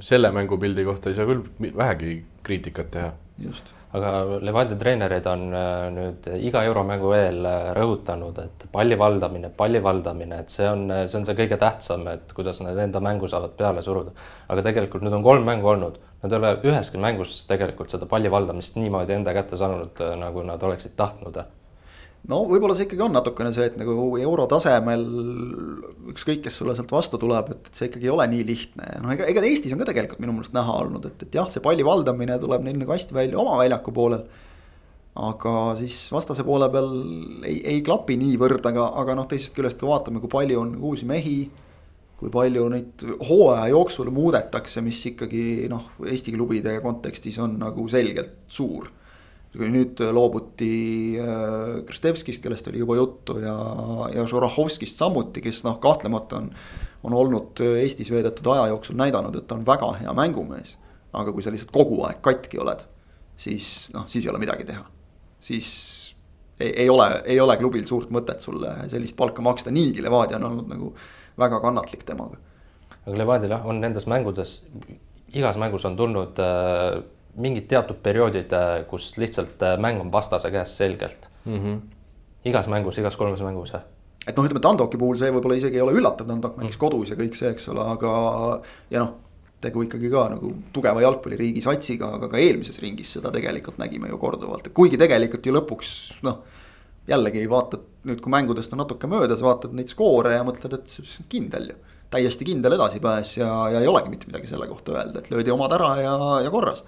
selle mängupildi kohta ei saa küll vähegi kriitikat teha. just aga Levadia treenerid on äh, nüüd iga euromängu eel äh, rõhutanud, et palli valdamine, palli valdamine, et see on, see on see kõige tähtsam, et kuidas nad enda mängu saavad peale suruda. aga tegelikult nüüd on kolm mängu olnud, nad ei ole üheski mängus tegelikult seda palli valdamist niimoodi enda kätte saanud, äh, nagu nad oleksid tahtnud no võib-olla see ikkagi on natukene see, et nagu euro tasemel ükskõik, kes sulle sealt vastu tuleb, et, see ikkagi ei ole nii lihtne ja noh, ega, ega Eestis on ka tegelikult minu meelest näha olnud, et, et jah, see palli valdamine tuleb neil nagu hästi välja oma väljaku poolel. aga siis vastase poole peal ei, ei klapi niivõrd, aga, aga noh, teisest küljest, kui vaatame, kui palju on uusi mehi. kui palju neid hooaja jooksul muudetakse, mis ikkagi noh, Eesti klubide kontekstis on nagu selgelt suur nüüd loobuti äh, Kristevskist, kellest oli juba juttu ja, ja Žorahovskist samuti, kes noh, kahtlemata on. on olnud Eestis veedetud aja jooksul näidanud, et ta on väga hea mängumees. aga kui sa lihtsalt kogu aeg katki oled, siis noh, siis ei ole midagi teha. siis ei, ei ole, ei ole klubil suurt mõtet sulle sellist palka maksta, niigi Levadia on olnud nagu väga kannatlik temaga. aga Levadial jah, on nendes mängudes, igas mängus on tulnud äh mingid teatud perioodid, äh, kus lihtsalt äh, mäng on vastase käes selgelt mm. -hmm. igas mängus, igas kolmes mängus. et noh, ütleme Tandoki puhul see võib-olla isegi ei ole üllatav, Tandok mängis mm. kodus ja kõik see, eks ole, aga ja noh tegu ikkagi ka nagu tugeva jalgpalliriigi satsiga, aga ka eelmises ringis seda tegelikult nägime ju korduvalt, et kuigi tegelikult ju lõpuks noh. jällegi vaatad nüüd, kui mängudest on natuke möödas, vaatad neid skoore ja mõtled, et see on kindel ju. täiesti kindel edasipääs ja, ja ei olegi mitte midagi selle kohta öelda, et löödi omad ära ja, ja korras.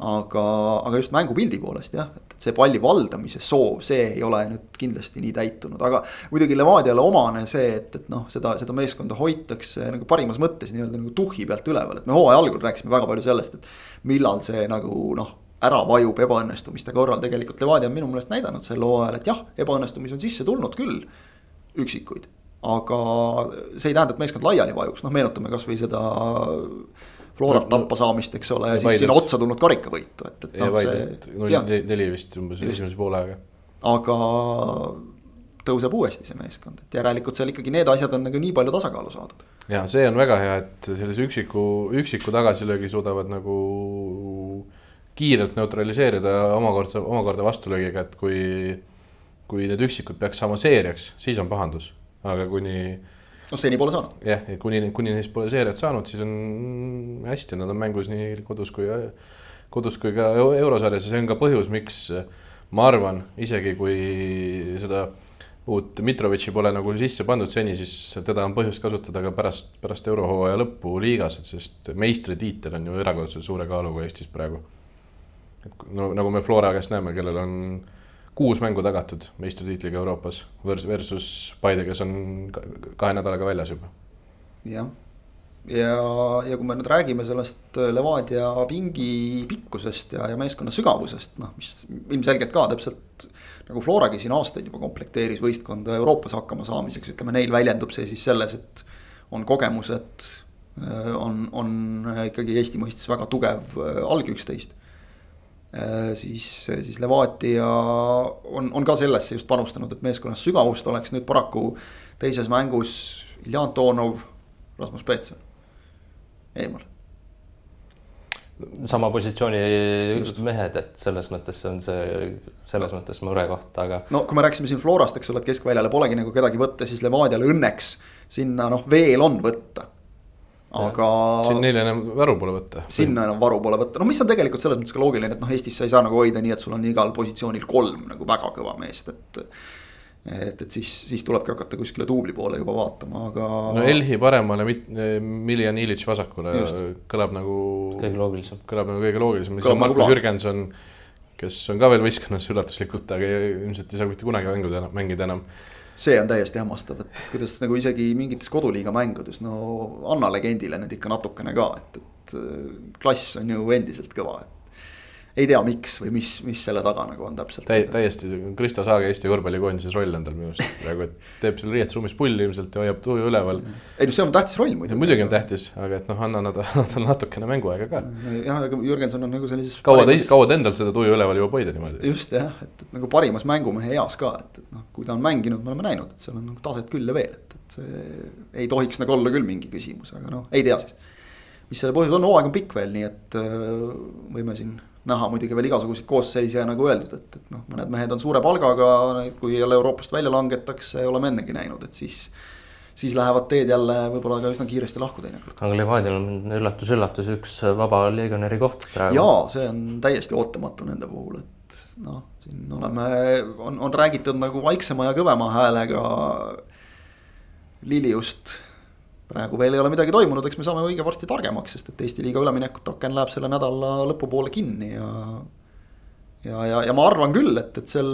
Aga, aga just mängupildi poolest jah, et, see palli valdamise soov, see ei ole nüüd kindlasti nii täitunud, aga muidugi Levadiale omane see, et, et noh, seda, seda meeskonda hoitakse nagu parimas mõttes nii-öelda nagu tuhhi pealt üleval, et me hooaja algul rääkisime väga palju sellest, et millal see nagu noh ära vajub ebaõnnestumiste korral, tegelikult Levadia on minu meelest näidanud sel hooajal, et jah, ebaõnnestumisi on sisse tulnud küll, üksikuid. aga see ei tähenda, et meeskond laiali vajuks, noh meenutame kasvõi seda Florat tappa saamist, eks ole, ja siis sinna otsa tulnud karikavõitu, et, et noh, see. null neli vist umbes esimese poole ajaga. aga tõuseb uuesti see meeskond, et järelikult seal ikkagi need asjad on nagu nii palju tasakaalu saadud. ja see on väga hea, et sellise üksiku, üksiku tagasilöögi suudavad nagu kiirelt neutraliseerida omakorda, omakorda vastulöögiga, et kui, kui need üksikud peaks saama seeriaks, siis on pahandus, aga kuni. Noh, seni pole saanud. jah, kuni, kuni neist pole seeriat saanud, siis on hästi, nad on mängus nii kodus kui, kodus kui ka eurosarjas ja see on ka põhjus, miks ma arvan, isegi kui seda uut Mitrovitši pole nagu sisse pandud seni, siis teda on põhjust kasutada ka pärast, pärast eurohooaja lõppu liigas, et sest meistritiitel on ju erakordselt suure kaaluga Eestis praegu et no nagu me Flora käest näeme, kellel on kuus mängu tagatud meistritiitliga Euroopas versus Paide, kes on kahe nädalaga väljas juba. jah, ja, ja kui me nüüd räägime sellest Levadia pingi pikkusest ja, ja meeskonna sügavusest, noh, mis ilmselgelt ka täpselt nagu Floragi siin aastaid juba komplekteeris võistkonda Euroopas hakkama saamiseks, ütleme neil väljendub see siis selles, et on kogemused, on, on ikkagi Eesti mõistes väga tugev alg üksteist Äh, siis, siis Levadia on, on ka sellesse just panustanud, et meeskonnas sügavust oleks nüüd paraku teises mängus Iljan Toonov, Rasmus Peetson eemal. sama positsiooni just. mehed, et selles mõttes on see, selles mõttes murekoht, aga. no kui me rääkisime siin Florast, eks ole, et keskväljale polegi nagu kedagi võtta, siis Levadial õnneks sinna noh, veel on võtta aga. siin neil enam varu pole võtta. sinna enam varu pole võtta, no mis on tegelikult selles mõttes ka loogiline, et noh, Eestis sa ei saa nagu hoida nii, et sul on igal positsioonil kolm nagu väga kõva meest, et. et, et siis, siis tulebki hakata kuskile duubli poole juba vaatama, aga. no Elhi paremale, Miljan Ilitš vasakule Just. kõlab nagu. kõige loogilisem. kõlab nagu kõige loogilisem, siis on Markus Jürgenson, kes on ka veel võistkonnas üllatuslikult, aga ilmselt ei saa mitte kunagi mängida, mängida enam see on täiesti hämmastav, et kuidas nagu isegi mingites koduliiga mängudes, no anna legendile nüüd ikka natukene ka, et, et klass on ju endiselt kõva, et ei tea, miks või mis, mis selle taga nagu on täpselt Täi,. täiesti, Kristo Saage Eesti korvpallikoondises roll on tal minu arust praegu, et teeb seal riietusruumis pulli ilmselt ja hoiab tuju üleval. ei no see on tähtis roll muidugi. muidugi on tähtis, aga et noh, anna nad, (laughs) talle natukene mänguaega ka. jah, aga Jürgenson on nagu sellises. kaua ta, kaua ta endal seda tuju üleval jõuab hoida niimoodi. just jah, et, et nagu parimas mängumehe eas ka, et, et noh, kui ta on mänginud, me oleme näinud, et seal on nagu taset küll ja veel, et, et see ei tohiks nagu olla küll mingi küsimus, aga noh, ei tea siis. mis selle põhjus on, hooaeg on pikk veel, nii et äh, võime siin näha muidugi veel igasuguseid koosseise ja nagu öeldud, et, et noh, mõned mehed on suure palgaga, kui jälle Euroopast välja langetakse, oleme ennegi näinud, et siis. siis lähevad teed jälle võib-olla ka üsna kiiresti lahku teinekord. aga Levadial on üllatus-üllatus üks vaba legionäri koht praegu. jaa, see on täiesti ootamatu nende puhul, et noh, siin oleme, on, on räägitud nagu vaiksema ja kõvema häälega. Liliust praegu veel ei ole midagi toimunud, eks me saame õige varsti targemaks, sest et Eesti liiga üleminekute aken läheb selle nädala lõpupoole kinni ja. ja, ja, ja ma arvan küll, et, et sel,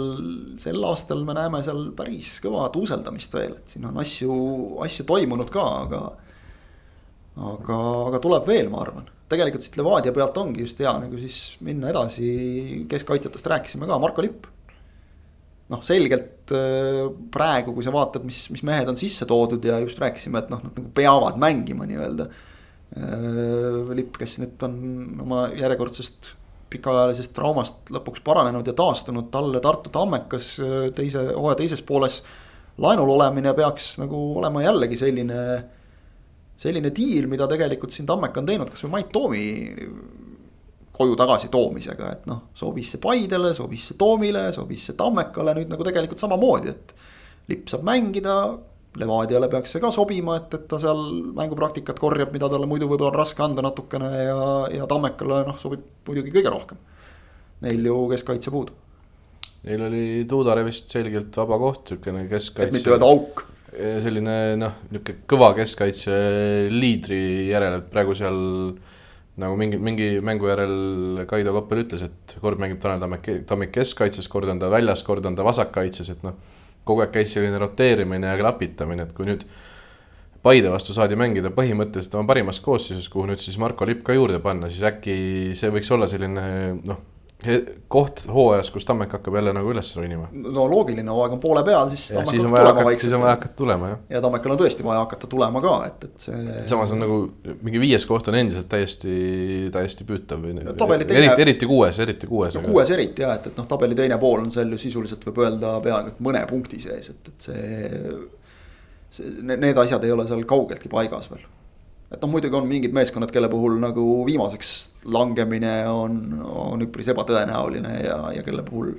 sel aastal me näeme seal päris kõva tuuseldamist veel, et siin on asju, asju toimunud ka, aga. aga, aga tuleb veel, ma arvan, tegelikult siit Levadia pealt ongi just hea nagu siis minna edasi, keskkaitsjatest rääkisime ka, Marko Lipp noh, selgelt äh, praegu, kui sa vaatad, mis, mis mehed on sisse toodud ja just rääkisime, et noh, nad nagu peavad mängima nii-öelda. Äh, Lipp, kes nüüd on oma järjekordsest pikaajalisest traumast lõpuks paranenud ja taastunud, talle Tartu Tammekas äh, teise, hooaja teises pooles laenul olemine peaks nagu olema jällegi selline, selline diil, mida tegelikult siin Tammeka on teinud, kasvõi Mait Toomi koju tagasi toomisega, et noh, sobis see Paidele, sobis see Toomile, sobis see Tammekale nüüd nagu tegelikult samamoodi, et. lipp saab mängida, Levadiale peaks see ka sobima, et, et ta seal mängupraktikat korjab, mida talle muidu võib-olla on raske anda natukene ja, ja Tammekale noh, sobib muidugi kõige rohkem. Neil ju keskkaitse puudub Neil oli Tuudare vist selgelt vaba koht, niisugune et mitte keskkaitse öelda auk. selline noh, niisugune kõva keskkaitse liidri järel, et praegu seal nagu mingi, mingi mängu järel Kaido Koppel ütles, et kord mängib Tanel Tammik, Tammik keskkaitses, kord on ta väljas, kord on ta vasakkaitses, et noh, kogu aeg käis selline roteerimine ja klapitamine, et kui nüüd Paide vastu saadi mängida põhimõtteliselt oma parimas koosseisus, kuhu nüüd siis Marko Lipp ka juurde panna, siis äkki see võiks olla selline noh, koht hooajas, kus Tammek hakkab jälle nagu üles ronima. no loogiline, hooaeg on poole peal, siis. siis on vaja hakata, siis on vaja hakata tulema, jah. ja Tammekal on tõesti vaja hakata tulema ka, et, et see. samas on nagu mingi viies koht on endiselt täiesti, täiesti püütav või no, teine... eriti, eriti kuues, eriti kuues no,. kuues eriti jah, et, et noh, tabeli teine pool on seal ju sisuliselt võib öelda peaaegu et mõne punkti sees, et, et see. see, need asjad ei ole seal kaugeltki paigas veel et noh, muidugi on mingid meeskonnad, kelle puhul nagu viimaseks langemine on, on üpris ebatõenäoline ja, ja kelle puhul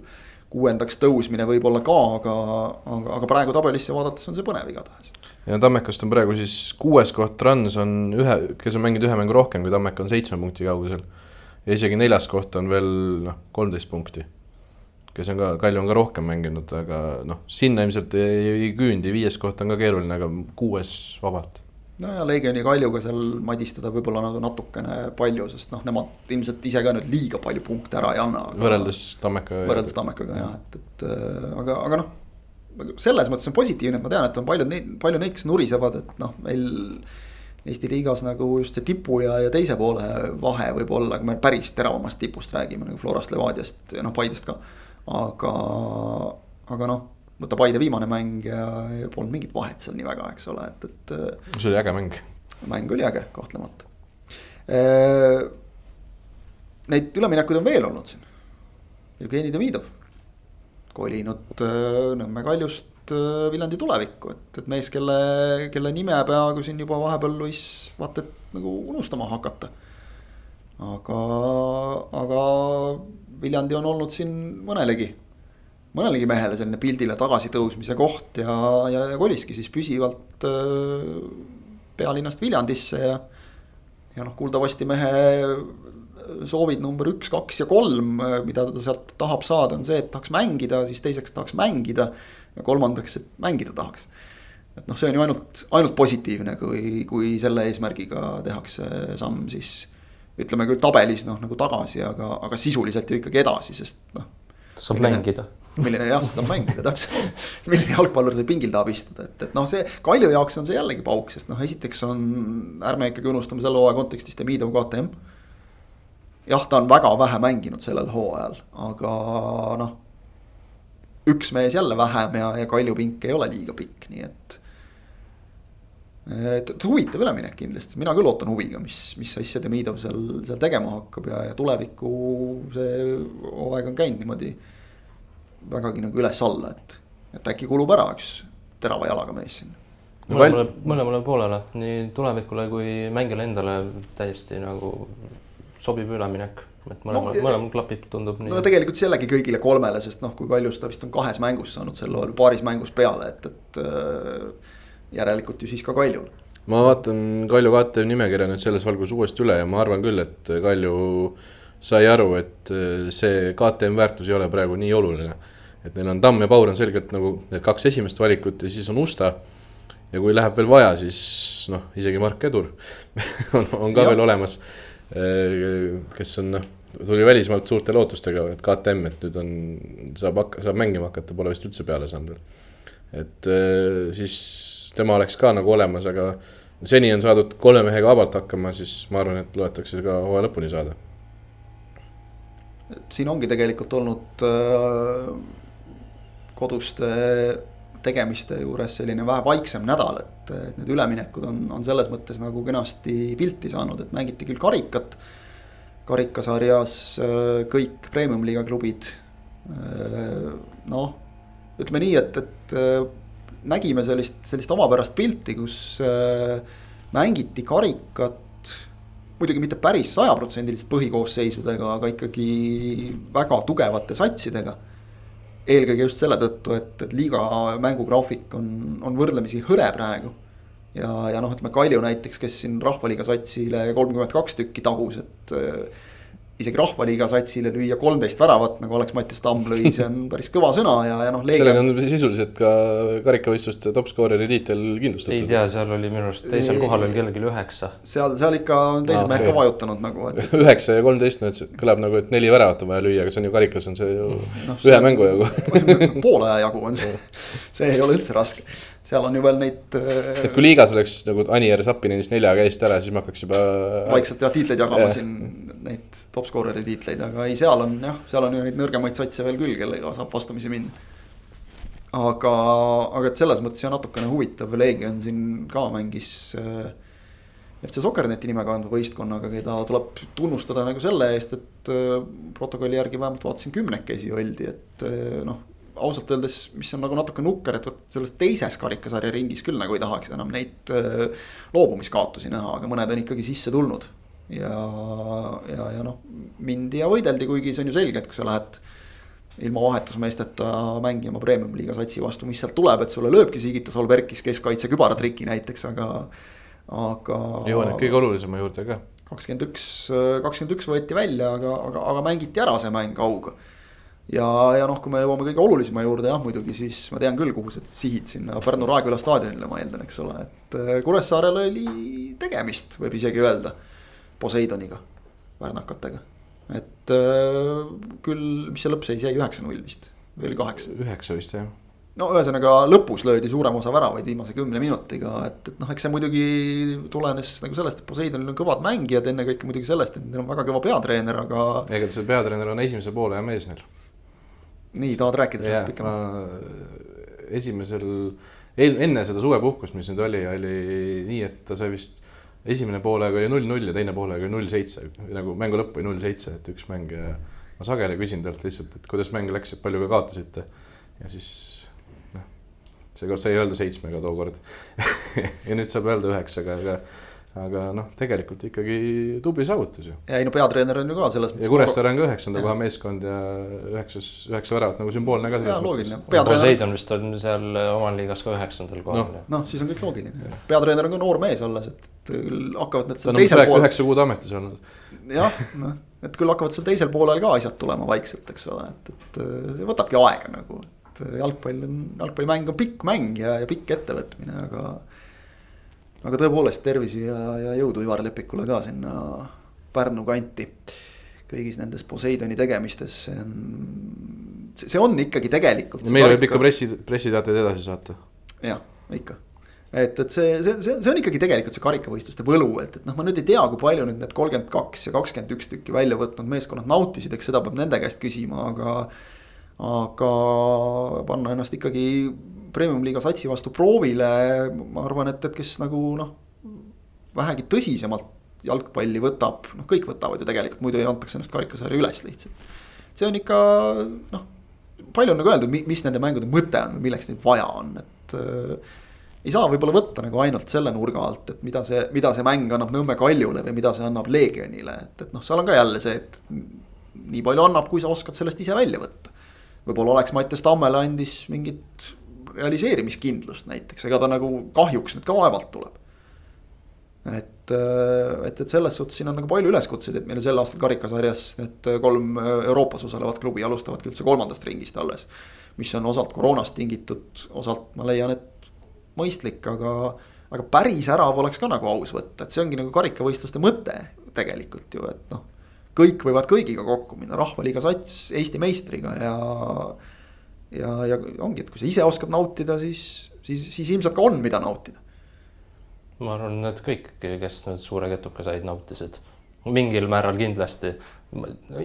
kuuendaks tõusmine võib olla ka, aga, aga, aga praegu tabelisse vaadates on see põnev igatahes. ja Tammekast on praegu siis kuues koht, Trans on ühe, kes on mänginud ühe mängu rohkem kui Tammek, on seitsme punkti kaugusel. ja isegi neljas koht on veel noh, kolmteist punkti. kes on ka, Kalju on ka rohkem mänginud, aga noh, sinna ilmselt ei, ei küündi, viies koht on ka keeruline, aga kuues vabalt no ja Leegioni Kaljuga seal madistada võib-olla nagu natukene palju, sest noh, nemad ilmselt ise ka nüüd liiga palju punkte ära ei anna. võrreldes Tammekaga. võrreldes Tammekaga jah, et, et äh, aga, aga noh. selles mõttes on positiivne, et ma tean, et on paljud neid, palju neid, kes nurisevad, et noh, meil. Eesti liigas nagu just see tipu ja, ja teise poole vahe võib olla, kui me päris teravamast tipust räägime nagu Florast, Levadiast ja noh, Paidest ka. aga, aga noh võta Paide viimane mäng ja, ja polnud mingit vahet seal nii väga, eks ole, et, et. see oli äge mäng. mäng oli äge, kahtlemata. Äh, neid üleminekuid on veel olnud siin. Jevgeni Demidov kolinud äh, Nõmme Kaljust äh, Viljandi tulevikku, et, et mees, kelle, kelle nime peaaegu siin juba vahepeal võis vaata et nagu unustama hakata. aga, aga Viljandi on olnud siin mõnelegi mõnelegi mehele selline pildile tagasitõusmise koht ja, ja, ja koliski siis püsivalt äh, pealinnast Viljandisse ja. ja noh, kuuldavasti mehe soovid number üks, kaks ja kolm, äh, mida ta sealt tahab saada, on see, et tahaks mängida, siis teiseks tahaks mängida. ja kolmandaks, et mängida tahaks. et noh, see on ju ainult, ainult positiivne, kui, kui selle eesmärgiga tehakse samm, siis. ütleme küll tabelis noh, nagu tagasi, aga, aga sisuliselt ju ikkagi edasi, sest noh. saab mängida milline jah, saab mängida täpselt. milline jalgpallur seal pingil tahab istuda, et, et noh, see Kalju jaoks on see jällegi pauk, sest noh, esiteks on, ärme ikkagi unustame selle hooaja kontekstis Demidov KTM. jah, ta on väga vähe mänginud sellel hooajal, aga noh. üks mees jälle vähem ja, ja Kalju pink ei ole liiga pikk, nii et. et, et huvitav üleminek kindlasti, mina küll ootan huviga, mis, mis asja Demidov seal, seal tegema hakkab ja, ja tuleviku see hooaeg on käinud niimoodi vägagi nagu üles-alla, et, et äkki kulub ära üks terava jalaga mees siin. mõlemale, mõlemale poolele, nii tulevikule kui mängijale endale täiesti nagu sobiv üleminek et mõlemal no,, mõlemal klapib, tundub nii. no tegelikult jällegi kõigile kolmele, sest noh, kui Kaljus ta vist on kahes mängus saanud sel hooajal, paaris mängus peale, et, et äh, järelikult ju siis ka Kaljul. ma vaatan Kalju KTM nimekirja nüüd selles valguses uuesti üle ja ma arvan küll, et Kalju sai aru, et äh, see KTM väärtus ei ole praegu nii oluline. et neil on Tamm ja Paur on selgelt nagu need kaks esimest valikut ja siis on Usta. ja kui läheb veel vaja, siis noh, isegi Mark Edur (laughs) on, on ka ja. veel olemas. Äh, kes on noh, tuli välismaalt suurte lootustega, et KTM, et nüüd on, saab hakka, saab mängima hakata, pole vist üldse peale saanud veel. et äh, siis tema oleks ka nagu olemas, aga seni on saadud kolme mehega vabalt hakkama, siis ma arvan, et loetakse ka hooaja lõpuni saada siin ongi tegelikult olnud äh, koduste tegemiste juures selline vähe vaiksem nädal, et, et need üleminekud on, on selles mõttes nagu kenasti pilti saanud, et mängiti küll karikat. karikasarjas äh, kõik premium-liiga klubid. Äh, noh, ütleme nii, et, et nägime sellist, sellist omapärast pilti, kus mängiti karikat muidugi mitte päris sajaprotsendilist põhikoosseisudega, aga ikkagi väga tugevate satsidega. eelkõige just selle tõttu, et, et liiga mängugraafik on, on võrdlemisi hõre praegu. ja, ja noh, ütleme Kalju näiteks, kes siin Rahvaliiga satsile kolmkümmend kaks tükki tagus, et. Isegi Rahvaliiga satsile lüüa kolmteist väravat, nagu Alex Mattias Tamm lõi, see on (laughs) päris kõva sõna ja, ja noh. sellega on sisuliselt ka karikavõistluste top scorer'i tiitel kindlustatud. ei tea, seal oli minu arust teisel kohal oli kellelgi üheksa. seal, seal ikka on teised mehed ka vajutanud nagu. (laughs) üheksa ja kolmteist, no et see kõlab nagu, et neli väravat on vaja lüüa, aga see on ju karikas on see ju no, ühe mängu jagu (laughs) poole aja jagu on see, see ei ole üldse raske seal on ju veel neid. Äh, et kui liigas oleks nagu Anier Sapinenist neljaga eest ära, siis me hakkaks juba. vaikselt jah tiitleid jagama yeah. siin, neid top scorer'i tiitleid, aga ei, seal on jah, seal on ju neid nõrgemaid satse veel küll, kellega saab vastamisi minna. aga, aga et selles mõttes jah, natukene huvitav, Legion siin ka mängis äh, FC Soccerneti nime kandva võistkonnaga, keda tuleb tunnustada nagu selle eest, et äh, protokolli järgi vähemalt vaatasin kümnekesi oldi, et äh, noh ausalt öeldes, mis on nagu natuke nukker, et vot selles teises karikasarja ringis küll nagu ei tahaks enam neid äh, loobumiskaotusi näha, aga mõned on ikkagi sisse tulnud. Ja, ja, ja noh, mindi ja võideldi, kuigi see on ju selge, et kui sa lähed ilma vahetusmeesteta mängima premium-liiga satsi vastu, mis sealt tuleb, et sulle lööbki Sigita Solbergis keskkaitse kübaratriki näiteks, aga, aga. jõuan kõige olulisema juurde ka. kakskümmend üks, kakskümmend üks võeti välja, aga, aga, aga mängiti ära see mäng auga ja, ja noh, kui me jõuame kõige olulisema juurde jah, muidugi siis ma tean küll, kuhu sa sihid sinna Pärnu Raeküla staadionile, ma eeldan, eks ole, et äh, Kuressaarel oli tegemist, võib isegi öelda. Poseidoniga, värnakatega, et äh, küll, mis see lõppseis jäi, üheksa-null vist või oli kaheksa? üheksa vist jah no ühesõnaga lõpus löödi suurem osa väravaid viimase kümne minutiga, et, et noh, eks see muidugi tulenes nagu sellest, et Poseidonil on kõvad mängijad, ennekõike muidugi sellest, et neil on väga kõva peatreener, aga. ega see peatreener on esimese poole hea mees neil nii, tahad rääkida sellest pikemalt? esimesel, enne seda suvepuhkust, mis nüüd oli, oli nii, et ta sai vist esimene poolega oli null-null ja teine poolega oli null-seitse, nagu mängu lõpp oli null-seitse, et üks mäng ja ma sageli küsin talt lihtsalt, et kuidas mäng läks, et palju ka kaotasite. ja siis noh, seekord sai öelda seitsmega tookord (laughs) ja nüüd saab öelda üheksaga, aga aga noh, tegelikult ikkagi tubli saavutus ju. ja ei no peatreener on ju ka selles mõttes. ja Kuressaare on ka üheksanda koha meeskond ja üheksas, üheksa väravat nagu sümboolne ka. jaa, loogiline. Poseidon vist on seal omal liigas ka üheksandal kohal no.. noh, siis on kõik loogiline. peatreener on ka noor mees alles, et küll hakkavad ta on umbes pool... üheksa kuud ametis olnud. jah, noh, et küll hakkavad seal teisel poolel ka asjad tulema vaikselt, eks ole, et, et see võtabki aega nagu. et jalgpall on, jalgpallimäng on pikk mäng ja, ja pikk ettevõtmine, aga aga tõepoolest tervisi ja, ja jõudu Ivar Lepikule ka sinna Pärnu kanti. kõigis nendes Poseidoni tegemistes, see on, see on ikkagi tegelikult. meil võib ikka pressi, pressiteateid edasi saata. jah, ikka et, et see, see, see, see on ikkagi tegelikult see karikavõistluste võlu, et, et noh, ma nüüd ei tea, kui palju nüüd need kolmkümmend kaks ja kakskümmend üks tükki välja võtnud meeskonnad nautisid, eks seda peab nende käest küsima, aga. aga panna ennast ikkagi premium-liiga satsi vastu proovile, ma arvan, et, et kes nagu noh, vähegi tõsisemalt jalgpalli võtab, noh, kõik võtavad ju tegelikult, muidu ei antaks ennast karikasarja üles lihtsalt. see on ikka noh, palju on nagu öeldud, mis nende mängude mõte on, milleks neid vaja on, et ei saa võib-olla võtta nagu ainult selle nurga alt, et mida see, mida see mäng annab Nõmme Kaljule või mida see annab Leegionile, et, et noh, seal on ka jälle see, et nii palju annab, kui sa oskad sellest ise välja võtta. võib-olla oleks Mattias Tammele andis mingit realiseerimiskindlust näiteks, ega ta nagu kahjuks nüüd ka vaevalt tuleb. et, et, et selles suhtes siin on nagu palju üleskutseid, et meil sel aastal karikasarjas need kolm Euroopas osalevat klubi alustavadki üldse kolmandast ringist alles. mis on osalt koroonast tingitud, osalt ma leian, et mõistlik, aga, aga päris ärav oleks ka nagu aus võtta, et see ongi nagu karikavõistluste mõte tegelikult ju, et noh kõik võivad kõigiga kokku minna, Rahvaliiga sats Eesti meistriga ja ja, ja ongi, et kui sa ise oskad nautida, siis, siis, siis ilmselt ka on, mida nautida. ma arvan, et kõik, kes nüüd suure ketuka said, nautisid mingil määral kindlasti.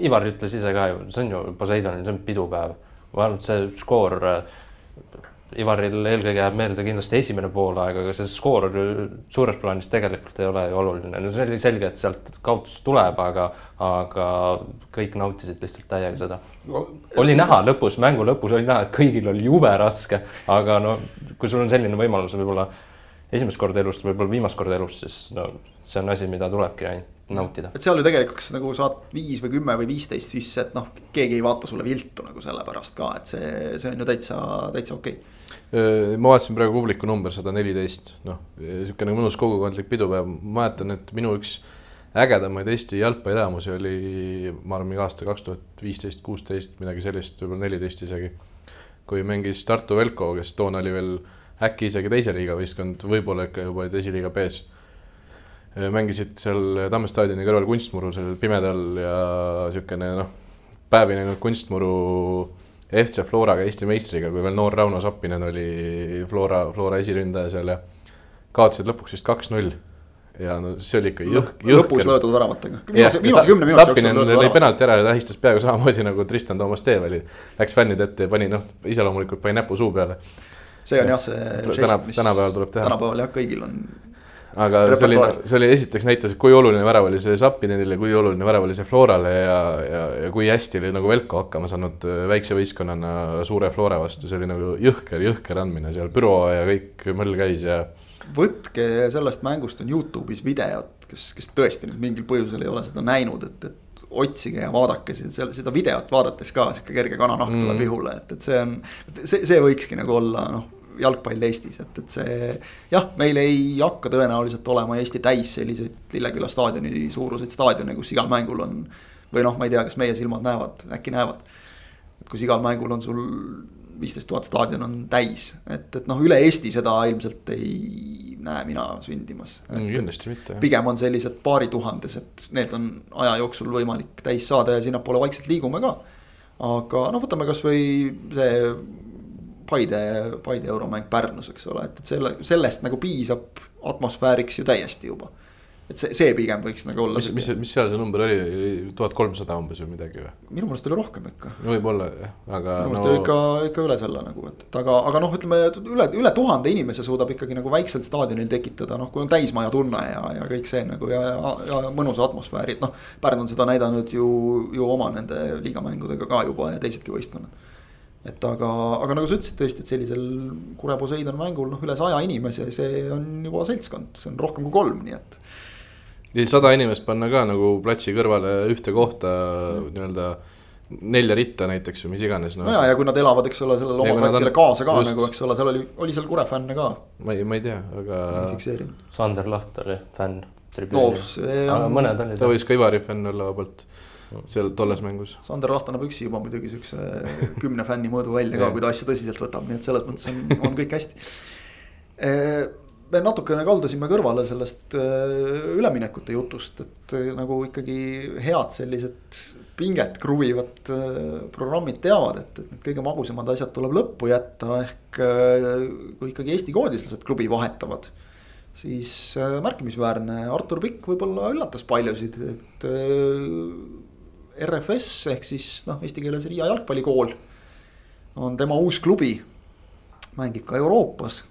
Ivar ütles ise ka ju, see on ju Poseidonil, see on pidupäev. et see skoor Ivaril eelkõige jääb meelde kindlasti esimene poolaeg, aga see skoor suures plaanis tegelikult ei ole ju oluline, no see oli selge, et sealt kaotus tuleb, aga, aga kõik nautisid lihtsalt täiega seda. oli näha lõpus, mängu lõpus oli näha, et kõigil oli jube raske, aga no kui sul on selline võimalus võib-olla esimest korda elus, võib-olla viimast korda elus, siis no see on asi, mida tulebki ainult nautida. et seal ju tegelikult, kas nagu saad viis või kümme või viisteist sisse, et noh, keegi ei vaata sulle viltu nagu sellepärast ka, et see, see on ju täitsa, täitsa okei okay ma vaatasin praegu publiku number sada neliteist, noh, niisugune mõnus kogukondlik pidupäev, ma mäletan, et minu üks ägedamaid Eesti jalgpallielamusi oli, ma arvan, mingi aasta kaks tuhat viisteist, kuusteist, midagi sellist, võib-olla neliteist isegi. kui mängis Tartu Velko, kes toona oli veel äkki isegi teise liiga võistkond, võib-olla ikka juba olid esiliiga B-s. mängisid seal Tamme staadioni kõrval kunstmuru sellel pimedal ja niisugune noh, päevi näinud kunstmuru FC Floraga, Eesti meistriga, kui veel noor Rauno Sappinen oli Flora, Flora esiründaja seal ja kaotasid lõpuks vist kaks-null ja no see oli ikka jõhk, jõhker. lõpus löödud väravatega. viimase, viimase kümne minuti jooksul löödud väravat. lõi penalti ära ja tähistas peaaegu samamoodi nagu Tristan Toomas Teev oli. Läks fännide ette ja pani noh, iseloomulikult pani näpu suu peale. see on jah see žest, mis tänapäeval tuleb teha. tänapäeval jah, kõigil on. Aga see oli, see oli esiteks näitas, et kui oluline värav oli see Zappinenile, kui oluline värav oli see Florale ja, ja, ja kui hästi oli nagu Velko hakkama saanud äh, väikse võistkonnana suure Flora vastu, see oli nagu jõhker, jõhker andmine seal, büroo ja kõik möll käis ja võtke sellest mängust on Youtube'is videot, kes, kes tõesti nüüd mingil põhjusel ei ole seda näinud, et, et otsige ja vaadake seda, seda videot vaadates ka sihuke kerge kananahk tuleb mm. ihule, et, et see on. see, see võikski nagu olla noh, jalgpall Eestis, et, et see jah, meil ei hakka tõenäoliselt olema Eesti täis selliseid Lilleküla staadioni suuruseid staadione, kus igal mängul on. või noh, ma ei tea, kas meie silmad näevad, äkki näevad. et kus igal mängul on sul viisteist tuhat staadion on täis, et, et noh, üle Eesti seda ilmselt ei näe mina sündimas. kindlasti mitte. pigem on sellised paarituhandesed, need on aja jooksul võimalik täis saada ja sinnapoole vaikselt liigume ka. aga noh, võtame kasvõi see Paide, Paide euromäng Pärnus, eks ole, et, et selle, sellest nagu piisab atmosfääriks ju täiesti juba et see, see pigem võiks nagu olla. mis, mis, mis seal see number oli, tuhat kolmsada umbes või midagi või? minu meelest oli rohkem ikka. võib-olla jah, aga. minu meelest no... oli ikka, ikka üle selle nagu, et, et aga, aga noh, ütleme üle, üle tuhande inimese suudab ikkagi nagu väiksel staadionil tekitada, noh, kui on täismaja tunne ja, ja kõik see nagu ja, ja, ja mõnusa atmosfääri, et noh. Pärnu on seda näidanud ju, ju oma nende liigamängudega ka juba ja teisedki võistkonnad et aga, aga nagu sa ütlesid tõesti, et sellisel Kure Poseidon mängul noh, üle saja inimese, see on juba seltskond, see on rohkem kui kolm, nii et sada inimest panna ka nagu platsi kõrvale ühte kohta nii-öelda nelja ritta näiteks või mis iganes no,. no ja, ja kui nad elavad, eks ole, sellele oma satsile on... kaasa ka just... nagu, eks ole, seal oli, oli seal Kure fänne ka. ma ei, ma ei tea, aga. Sander Laht oli fänn. no see on. mõned olid. ta võis ka Ivari fänn olla vabalt seal tolles mängus. Sander Laht annab üksi juba muidugi siukse (laughs) kümne fänni mõõdu välja ka, kui ta asja tõsiselt võtab, nii et selles mõttes on, on kõik hästi me natukene kaldusime kõrvale sellest üleminekute jutust, et nagu ikkagi head sellised pinget kruvivad programmid teavad, et, et need kõige magusamad asjad tuleb lõppu jätta, ehk kui ikkagi Eesti koondislased klubi vahetavad. siis märkimisväärne, Artur Pikk võib-olla üllatas paljusid, et RFS ehk siis noh, eesti keeles Riia jalgpallikool on tema uus klubi mängib ka Euroopas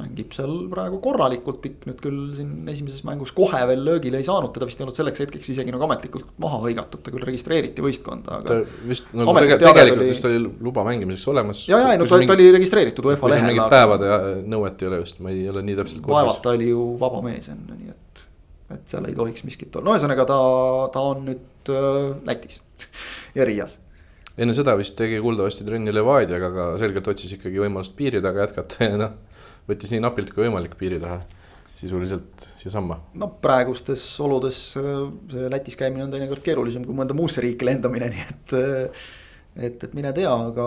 mängib seal praegu korralikult, Pikk nüüd küll siin esimeses mängus kohe veel löögile ei saanud, teda vist ei olnud selleks hetkeks isegi nagu ametlikult maha hõigatud, ta küll registreeriti võistkonda, aga. ta vist nagu tegelikult, tegelikult oli... vist oli luba mängimiseks olemas. ja, ja ei no ta, ta oli registreeritud UEFA lehel. päevade nõuet ei ole just, ma ei ole nii täpselt vaevalt ta oli ju vaba mees enne, nii et, et seal ei tohiks miskit olla, no ühesõnaga ta, ta on nüüd äh, Lätis (laughs) ja Riias enne seda vist tegi kuuldavasti trenni Levadiaga, aga selgelt otsis ikkagi võimalust piiri taga jätkata ja noh võttis nii napilt kui võimalik piiri taha sisuliselt siiasamma. no praegustes oludes äh, see Lätis käimine on teinekord keerulisem kui mõnda muusse riiki lendamine, (laughs) nii et. Äh, et, et mine tea, aga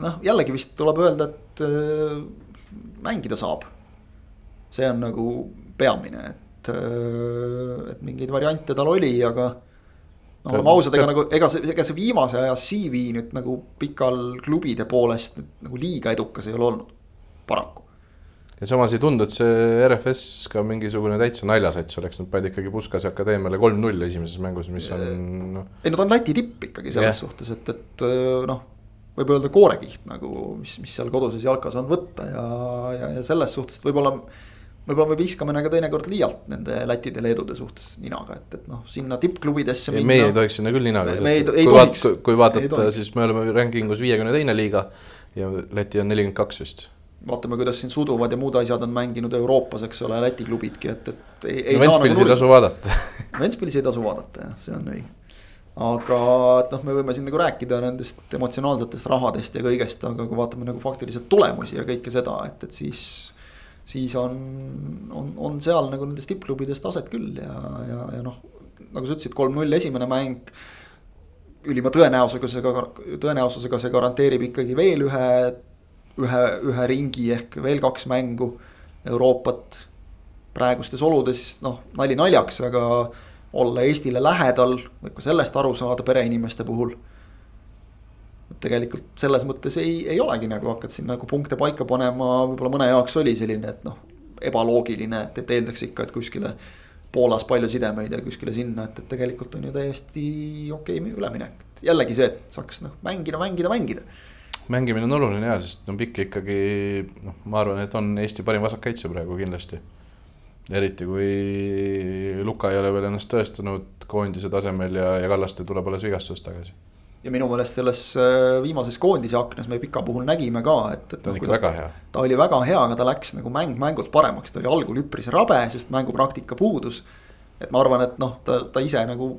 noh, jällegi vist tuleb öelda, et mängida saab. see on nagu peamine, et, et mingeid variante tal oli, aga no oleme ausad, ega nagu, ega see, ega see viimase aja CV nüüd nagu pikal klubide poolest nagu liiga edukas ei ole olnud, paraku ja samas ei tundu, et see RFS ka mingisugune täitsa naljasats oleks, nad panid ikkagi Puskase akadeemiale kolm-null esimeses mängus, mis on noh. ei no ta on Läti tipp ikkagi selles yeah. suhtes, et, et noh, võib öelda koorekiht nagu, mis, mis seal koduses jalkas on võtta ja, ja, ja selles suhtes, et võib-olla. Võib-olla me viskame nagu teinekord liialt nende Lätide, Leedude suhtes ninaga, et, et noh, sinna tippklubidesse. meie ei tohiks sinna küll ninaga. kui, vaat, kui vaadata, siis me oleme rankingus viiekümne teine liiga ja Läti on nelikümmend kaks vist vaatame, kuidas siin suduvad ja muud asjad on mänginud Euroopas, eks ole, Läti klubidki, et, et ei, ei no, saa nagu. ei tasu vaadata (laughs) Ventspilis ei tasu vaadata jah, see on õige. aga et noh, me võime siin nagu rääkida nendest emotsionaalsetest rahadest ja kõigest, aga kui vaatame nagu faktiliselt tulemusi ja kõike seda, et, et siis. Siis on, on, on seal nagu nendes tippklubides taset küll ja, ja, ja noh, nagu sa ütlesid, kolm-null esimene mäng. ülima tõenäosusega, tõenäosusega see garanteerib ikkagi veel ühe, ühe, ühe ringi ehk veel kaks mängu Euroopat. praegustes oludes noh, nali naljaks, aga olla Eestile lähedal, võib ka sellest aru saada pereinimeste puhul tegelikult selles mõttes ei, ei olegi nagu hakkad siin nagu punkte paika panema, võib-olla mõne jaoks oli selline, et noh, ebaloogiline, et, et eeldaks ikka, et kuskile Poolas palju sidemeid ja kuskile sinna, et, et tegelikult on ju täiesti okei okay üleminek. jällegi see, et saaks noh, mängida, mängida, mängida. mängimine on oluline ja, sest no Pikk ikkagi noh, ma arvan, et on Eesti parim vasakkaitse praegu kindlasti. eriti kui Luka ei ole veel ennast tõestanud koondise tasemel ja, ja Kallaste tuleb alles vigastusest tagasi ja minu meelest selles äh, viimases koondise aknas me Pika puhul nägime ka, et, et. ta on ikka väga hea. ta oli väga hea, aga ta läks nagu mäng mängult paremaks, ta oli algul üpris rabe, sest mängupraktika puudus. et ma arvan, et noh, ta, ta ise nagu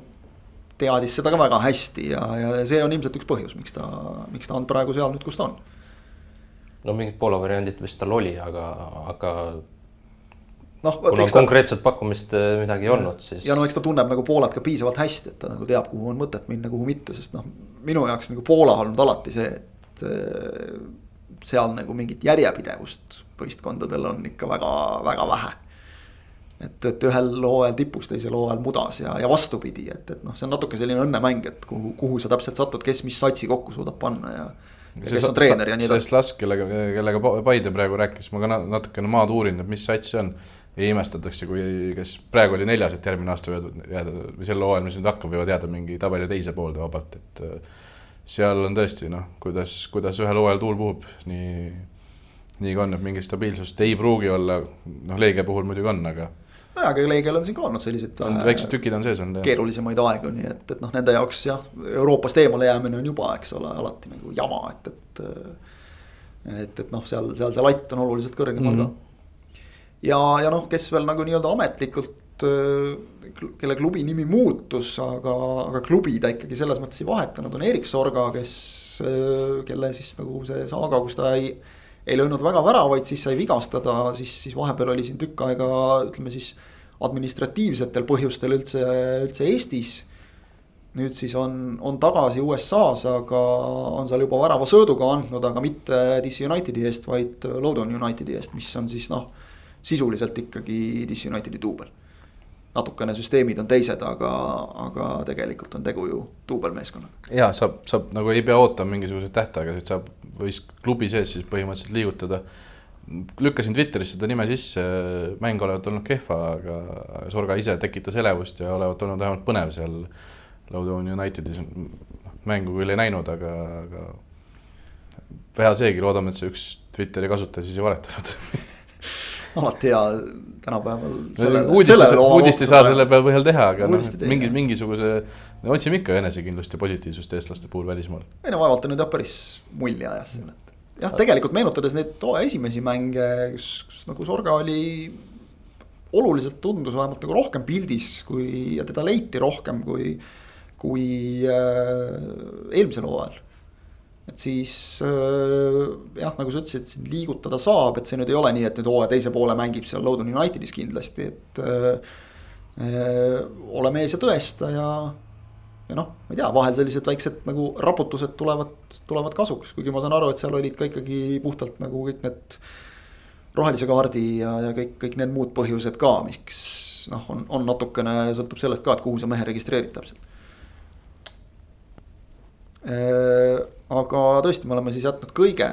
teadis seda ka väga hästi ja, ja see on ilmselt üks põhjus, miks ta, miks ta on praegu seal nüüd, kus ta on. no mingid Poola variandid vist tal oli, aga, aga noh, kuna ta... konkreetset pakkumist äh, midagi ei olnud, siis. ja no eks ta tunneb nagu Poolat ka piisavalt hästi, et ta nagu teab, kuhu on mõtet minna, kuhu mitte, sest noh. minu jaoks nagu Poola olnud alati see, et äh, seal nagu mingit järjepidevust võistkondadel on ikka väga-väga vähe. et, et ühel hooajal tipus, teisel hooajal mudas ja, ja vastupidi, et, et noh, see on natuke selline õnnemäng, et kuhu, kuhu sa täpselt satud, kes mis satsi kokku suudab panna ja ja kes on treener ja nii edasi. sellest Lask, kellega, kellega Paide praegu rääkis, ma ka natukene maad uurinud, et mis sats see on ja imestatakse, kui, kes praegu oli neljas, et järgmine aasta võivad jääda või sel hooajal, mis nüüd hakkab, võivad jääda mingi tabeli teise poolde vabalt, et äh, seal on tõesti noh, kuidas, kuidas ühel hooajal tuul puhub, nii, nii ka on, et mingit stabiilsust ei pruugi olla, noh, Leegia puhul muidugi on, aga jaa, aga Leegial on siin ka olnud selliseid on, väiksed tükid on sees olnud. keerulisemaid aegu, nii et, et noh, nende jaoks jah, Euroopast eemale jäämine on juba, eks ole, alati nagu jama, et, et. et, et noh, seal, seal see latt on oluliselt kõrgemal mm -hmm. ka ja, ja noh, kes veel nagu nii-öelda ametlikult, äh, kelle klubi nimi muutus, aga, aga klubi ta ikkagi selles mõttes ei vahetanud, on Erik Sorga, kes, äh, kelle siis nagu see saaga, kus ta ei. ei löönud väga väravaid, siis sai vigastada, siis, siis vahepeal oli siin tükk aega, ütleme siis administratiivsetel põhjustel üldse, üldse Eestis nüüd siis on, on tagasi USA-s, aga on seal juba värava sööduga andnud, aga mitte DC Unitedi eest, vaid Loudon Unitedi eest, mis on siis noh sisuliselt ikkagi DC Unitedi duubel. natukene süsteemid on teised, aga, aga tegelikult on tegu ju duubelmeeskonnaga. ja saab, saab nagu ei pea ootama mingisuguseid tähtaegasid, saab võis klubi sees siis põhimõtteliselt liigutada. lükkasin Twitteris seda nime sisse, mäng olevat olnud kehva, aga Sorga ise tekitas elevust ja olevat olnud vähemalt põnev seal Lowdown Unitedis. mängu küll ei näinud, aga, aga hea seegi, loodame, et see üks Twitteri kasutaja siis ei valetanud (laughs) alati hea tänapäeval. uudist, uudist ei saa selle põhjal teha, aga noh, mingi, mingisuguse, otsime ikka enesekindlust ja positiivsust eestlaste puhul välismaal. ei no vaevalt ta nüüd jah päris mulje ajas siin, et jah, tegelikult meenutades neid toa esimesi mänge, kus, kus nagu Sorga oli oluliselt tundus vähemalt nagu rohkem pildis, kui ja teda leiti rohkem kui, kui äh, eelmisel hooajal et siis äh, jah, nagu sa ütlesid, siin liigutada saab, et see nüüd ei ole nii, et nüüd hooaja teise poole mängib seal Loudon Unitedis kindlasti, et äh,. äh ole mees ja tõesta ja, ja noh, ma ei tea, vahel sellised väiksed nagu raputused tulevad, tulevad kasuks, kuigi ma saan aru, et seal olid ka ikkagi puhtalt nagu kõik need. rohelise kaardi ja, ja kõik, kõik need muud põhjused ka, miks noh, on, on natukene sõltub sellest ka, et kuhu sa mehe registreerid täpselt aga tõesti, me oleme siis jätnud kõige,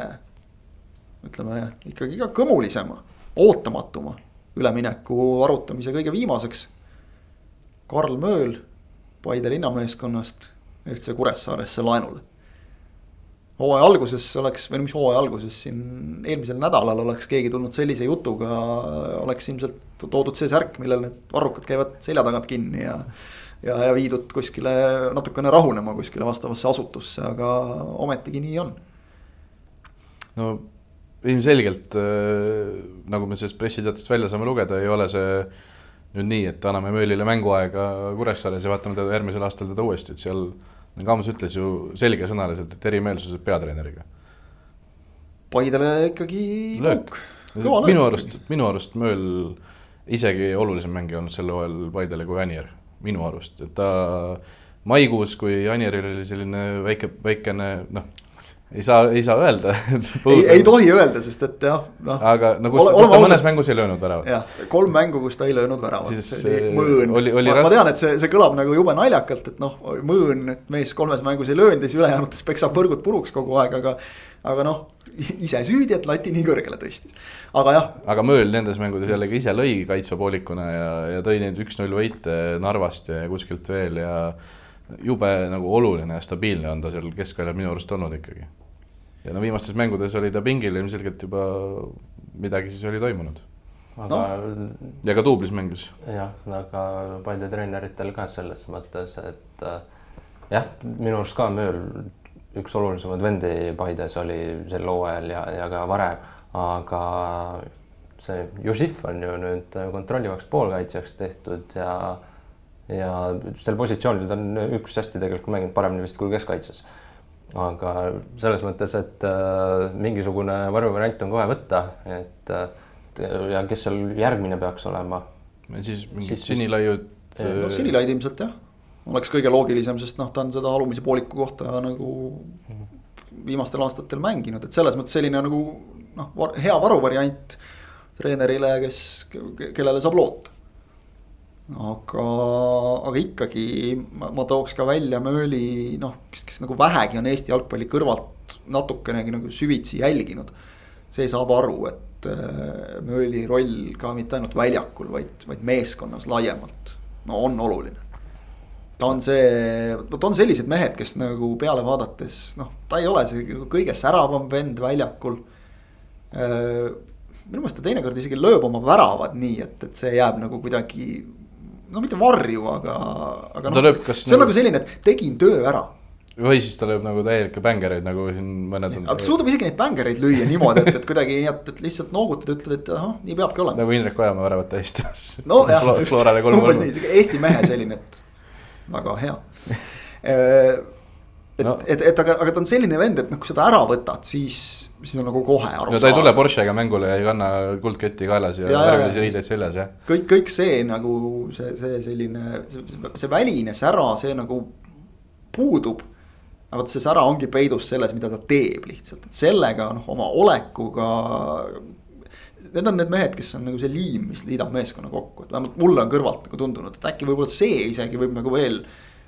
ütleme ikkagi ka kõmulisema, ootamatuma ülemineku arutamise kõige viimaseks. Karl Mööl Paide linnameeskonnast üldse Kuressaaresse laenule. hooaja alguses oleks, või mis hooaja alguses siin eelmisel nädalal oleks keegi tulnud sellise jutuga, oleks ilmselt toodud see särk, millel need varrukad käivad selja tagant kinni ja ja, ja viidud kuskile natukene rahunema kuskile vastavasse asutusse, aga ometigi nii on. no ilmselgelt äh, nagu me sellest pressiteatest välja saame lugeda, ei ole see nüüd nii, et anname Möölile mänguaega Kuressaares ja vaatame teda järgmisel aastal teda uuesti, et seal. nagu Aamas ütles ju selgesõnaliselt, et erimeelsused peatreeneriga. Paidele ikkagi pauk minu arust, minu arust Mööl isegi olulisem mängija olnud sel hooajal Paidele kui Anier, minu arust, ta maikuus, kui Anieril oli selline väike, väikene noh ei saa, ei saa öelda ei, ei tohi öelda, sest et jah, noh. aga no kus, kus ta mõnes mängus ei löönud väravat. jah, kolm mängu, kus ta ei löönud väravat. mõõn, ma, ma tean, et see, see kõlab nagu jube naljakalt, et noh, mõõn, et mees kolmes mängus ei löönud ja siis ülejäänutes peksab põrgut puruks kogu aeg, aga. aga noh, ise süüdi, et lati nii kõrgele tõstis, aga jah. aga Mööl nendes mängudes jällegi ise lõi kaitsepoolikuna ja, ja tõi neid üks-null võite Narvast ja kuskilt veel ja jube nagu oluline ja stabiilne on ta seal keskväljal minu arust olnud ikkagi. ja no viimastes mängudes oli ta pingil ilmselgelt juba midagi siis oli toimunud. aga no.. ja ka duublis mängis. jah, aga Paide treeneritel ka selles mõttes, et äh, jah, minu arust ka Mööl üks olulisemaid vendi Paides oli sel hooajal ja, ja ka varem, aga see Jussif on ju nüüd kontrollivaks poolkaitsjaks tehtud ja ja sel positsioonil ta on üpris hästi tegelikult mänginud, paremini vist kui keskkaitses. aga selles mõttes, et äh, mingisugune varuvariant on kohe võtta, et äh, ja kes seal järgmine peaks olema. siis mingid sinilaiud. no sinilaid ilmselt jah, oleks kõige loogilisem, sest noh, ta on seda alumise pooliku kohta nagu viimastel aastatel mänginud, et selles mõttes selline nagu noh, hea varuvariant treenerile, kes, kellele saab loota aga, aga ikkagi ma, ma tooks ka välja Mööli noh, kes, kes nagu vähegi on Eesti jalgpalli kõrvalt natukenegi nagu süvitsi jälginud. see saab aru, et äh, Mööli roll ka mitte ainult väljakul, vaid, vaid meeskonnas laiemalt, no on oluline. Ta on see, vot on sellised mehed, kes nagu peale vaadates noh, ta ei ole see kõige säravam vend väljakul äh, minu meelest ta teinekord isegi lööb oma väravad nii, et, et see jääb nagu kuidagi no mitte varju, aga, aga noh, see on nagu, nagu selline, et tegin töö ära või siis ta lööb nagu täielikke bängereid, nagu siin mõned on. aga ta suudab isegi neid bängereid lüüa niimoodi, et, et kuidagi nii, et, et lihtsalt noogutad, ütled, et ahah, nii peabki olema. nagu Indrek Ojamaa väravat tähistas. nojah, umbes nii, Eesti mehe selline, et väga hea (laughs) et no., et, et aga, aga ta on selline vend, et noh, kui seda ära võtad, siis, siis on nagu kohe aru no ta ei tule Porschega mängule ja ei kanna kuldketti kaelas ja, ja värvilisi riideid seljas, jah. kõik, kõik see nagu see, see selline, see, see väline sära, see nagu puudub. aga vot see sära ongi peidus selles, mida ta teeb lihtsalt, et sellega noh, oma olekuga. Need on need mehed, kes on nagu see liim, mis liidab meeskonna kokku, et vähemalt mulle on kõrvalt nagu tundunud, et äkki võib-olla see isegi võib nagu veel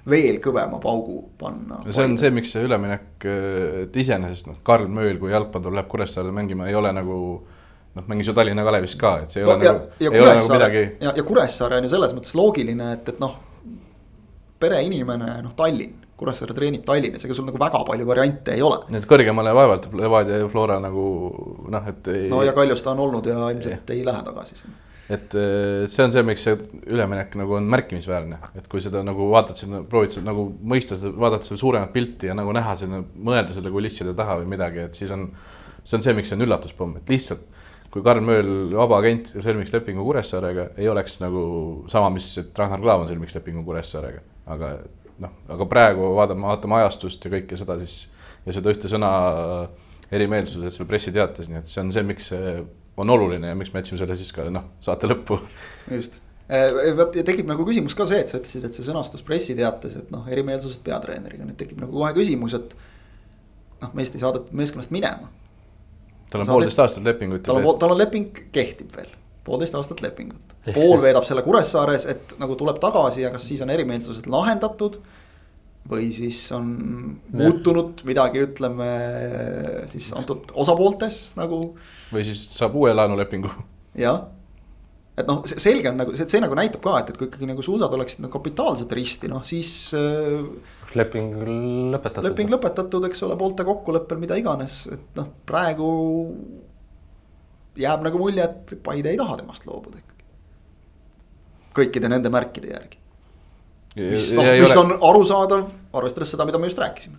veel kõvema paugu panna. see on see, miks see üleminek, et iseenesest noh, Karl Mööl, kui jalgpallur läheb Kuressaarele mängima, ei ole nagu noh, mängis ju Tallinna Kalevis ka, et see ei no, ole ja, nagu, ei ole nagu midagi. ja, ja Kuressaare on ju selles mõttes loogiline, et, et noh, pereinimene, noh, Tallinn. Kuressaare treenib Tallinnas, ega sul nagu väga palju variante ei ole. nii et kõrgemale vaevalt Levadia ja Flora nagu noh, et ei.... no ja Kaljus ta on olnud ja ilmselt ei, ei lähe tagasi sinna et see on see, miks see üleminek nagu on märkimisväärne, et kui seda nagu vaatad sinna, proovid seda nagu mõista seda, vaadata seda suuremat pilti ja nagu näha sinna, mõelda selle kulisside taha või midagi, et siis on. see on see, miks see on üllatuspomm, et lihtsalt kui Karl Mööl, vaba agent, sõlmiks lepingu Kuressaarega, ei oleks nagu sama, mis, et Ragnar Klavan sõlmiks lepingu Kuressaarega, aga noh, aga praegu vaatame, vaatame ajastust ja kõike seda siis ja seda ühte sõna erimeelsused seal pressiteates, nii et see on see, miks see on oluline ja miks me jätsime selle siis ka noh, saate lõppu. just, äh, vot ja tekib nagu küsimus ka see, et sa ütlesid, et see sõnastus pressiteates, et noh, erimeelsused peatreeneriga, nüüd tekib nagu kohe küsimus, et. noh, meest ei saadetud meeskonnast minema. tal on poolteist aastat lepingut. tal on, tal on leping kehtib veel, poolteist aastat lepingut. pool veedab selle Kuressaares, et nagu tuleb tagasi ja kas siis on erimeelsused lahendatud või siis on muutunud midagi, ütleme siis antud osapooltes nagu või siis saab uue laenulepingu. jah, et noh, selge on nagu see, see nagu näitab ka, et, et kui ikkagi nagu suusad oleksid nagu kapitaalselt risti, noh siis äh,. leping lõpetatud. leping lõpetatud, eks ole, poolte kokkuleppel, mida iganes, et noh, praegu jääb nagu mulje, et Paide ei taha temast loobuda ikkagi. kõikide nende märkide järgi. mis noh, mis ole... on arusaadav, arvestades seda, mida me just rääkisime.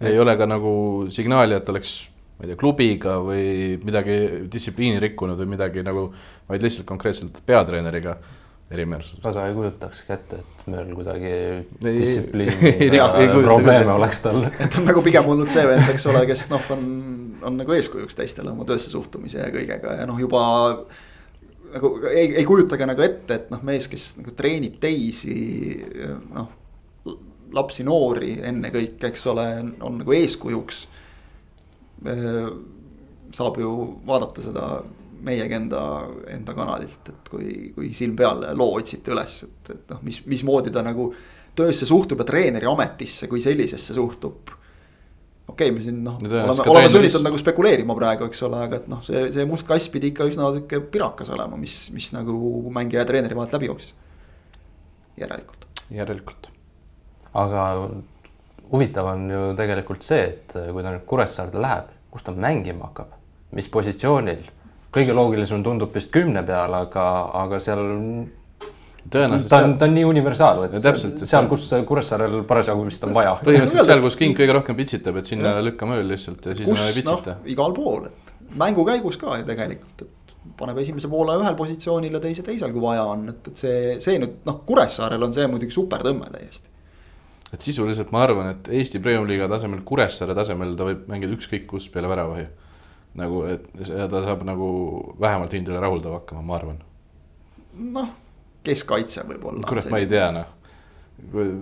ei ole ka nagu signaali, et oleks ma ei tea, klubiga või midagi distsipliini rikkunud või midagi nagu, vaid lihtsalt konkreetselt peatreeneriga erimeelsus. väga ei kujutakski ette, et meil kuidagi distsipliini (laughs) probleeme oleks tal. et on nagu pigem olnud see vend, eks ole, kes noh, on on nagu eeskujuks teistele oma töösse suhtumise ja kõigega ja noh, juba nagu ei, ei kujutage nagu ette, et noh, mees, kes nagu treenib teisi, noh. lapsi, noori ennekõike, eks ole, on nagu eeskujuks. saab ju vaadata seda meiegi enda, enda kanalilt, et kui, kui silm peal loo otsite üles, et, et noh, mis, mismoodi ta nagu töösse suhtub ja treeneri ametisse kui sellisesse suhtub okei okay,, me siin noh, oleme, oleme sunnitud nagu spekuleerima praegu, eks ole, aga et noh, see, see must kass pidi ikka üsna sihuke pirakas olema, mis, mis nagu mängija ja treeneri vahelt läbi jooksis. järelikult. järelikult. aga huvitav on ju tegelikult see, et kui ta nüüd Kuressaarde läheb, kus ta mängima hakkab, mis positsioonil. kõige loogilisem tundub vist kümne peal, aga, aga seal tõenäoliselt. ta on, ta on nii universaalne, et täpselt, seal, kus Kuressaarel parasjagu vist on vaja. põhimõtteliselt seal, kus king kõige rohkem pitsitab, et sinna lükkame ööl lihtsalt ja siis kus, ei pitsita no,. igal pool, et mängu käigus ka ju tegelikult, et paneb esimese poole ühel positsioonil ja teise teisel, kui vaja on, et, et see, see nüüd noh, Kuressaarel on see muidugi super tõmme täiesti. et sisuliselt ma arvan, et Eesti Premium-liiga tasemel, Kuressaare tasemel ta võib mängida ükskõik kus peale väravahi. nagu, et ta saab nagu vähemalt hindele rahuldav hakkama, ma arvan. noh keskkaitse võib-olla. kurat, ma ei tea noh,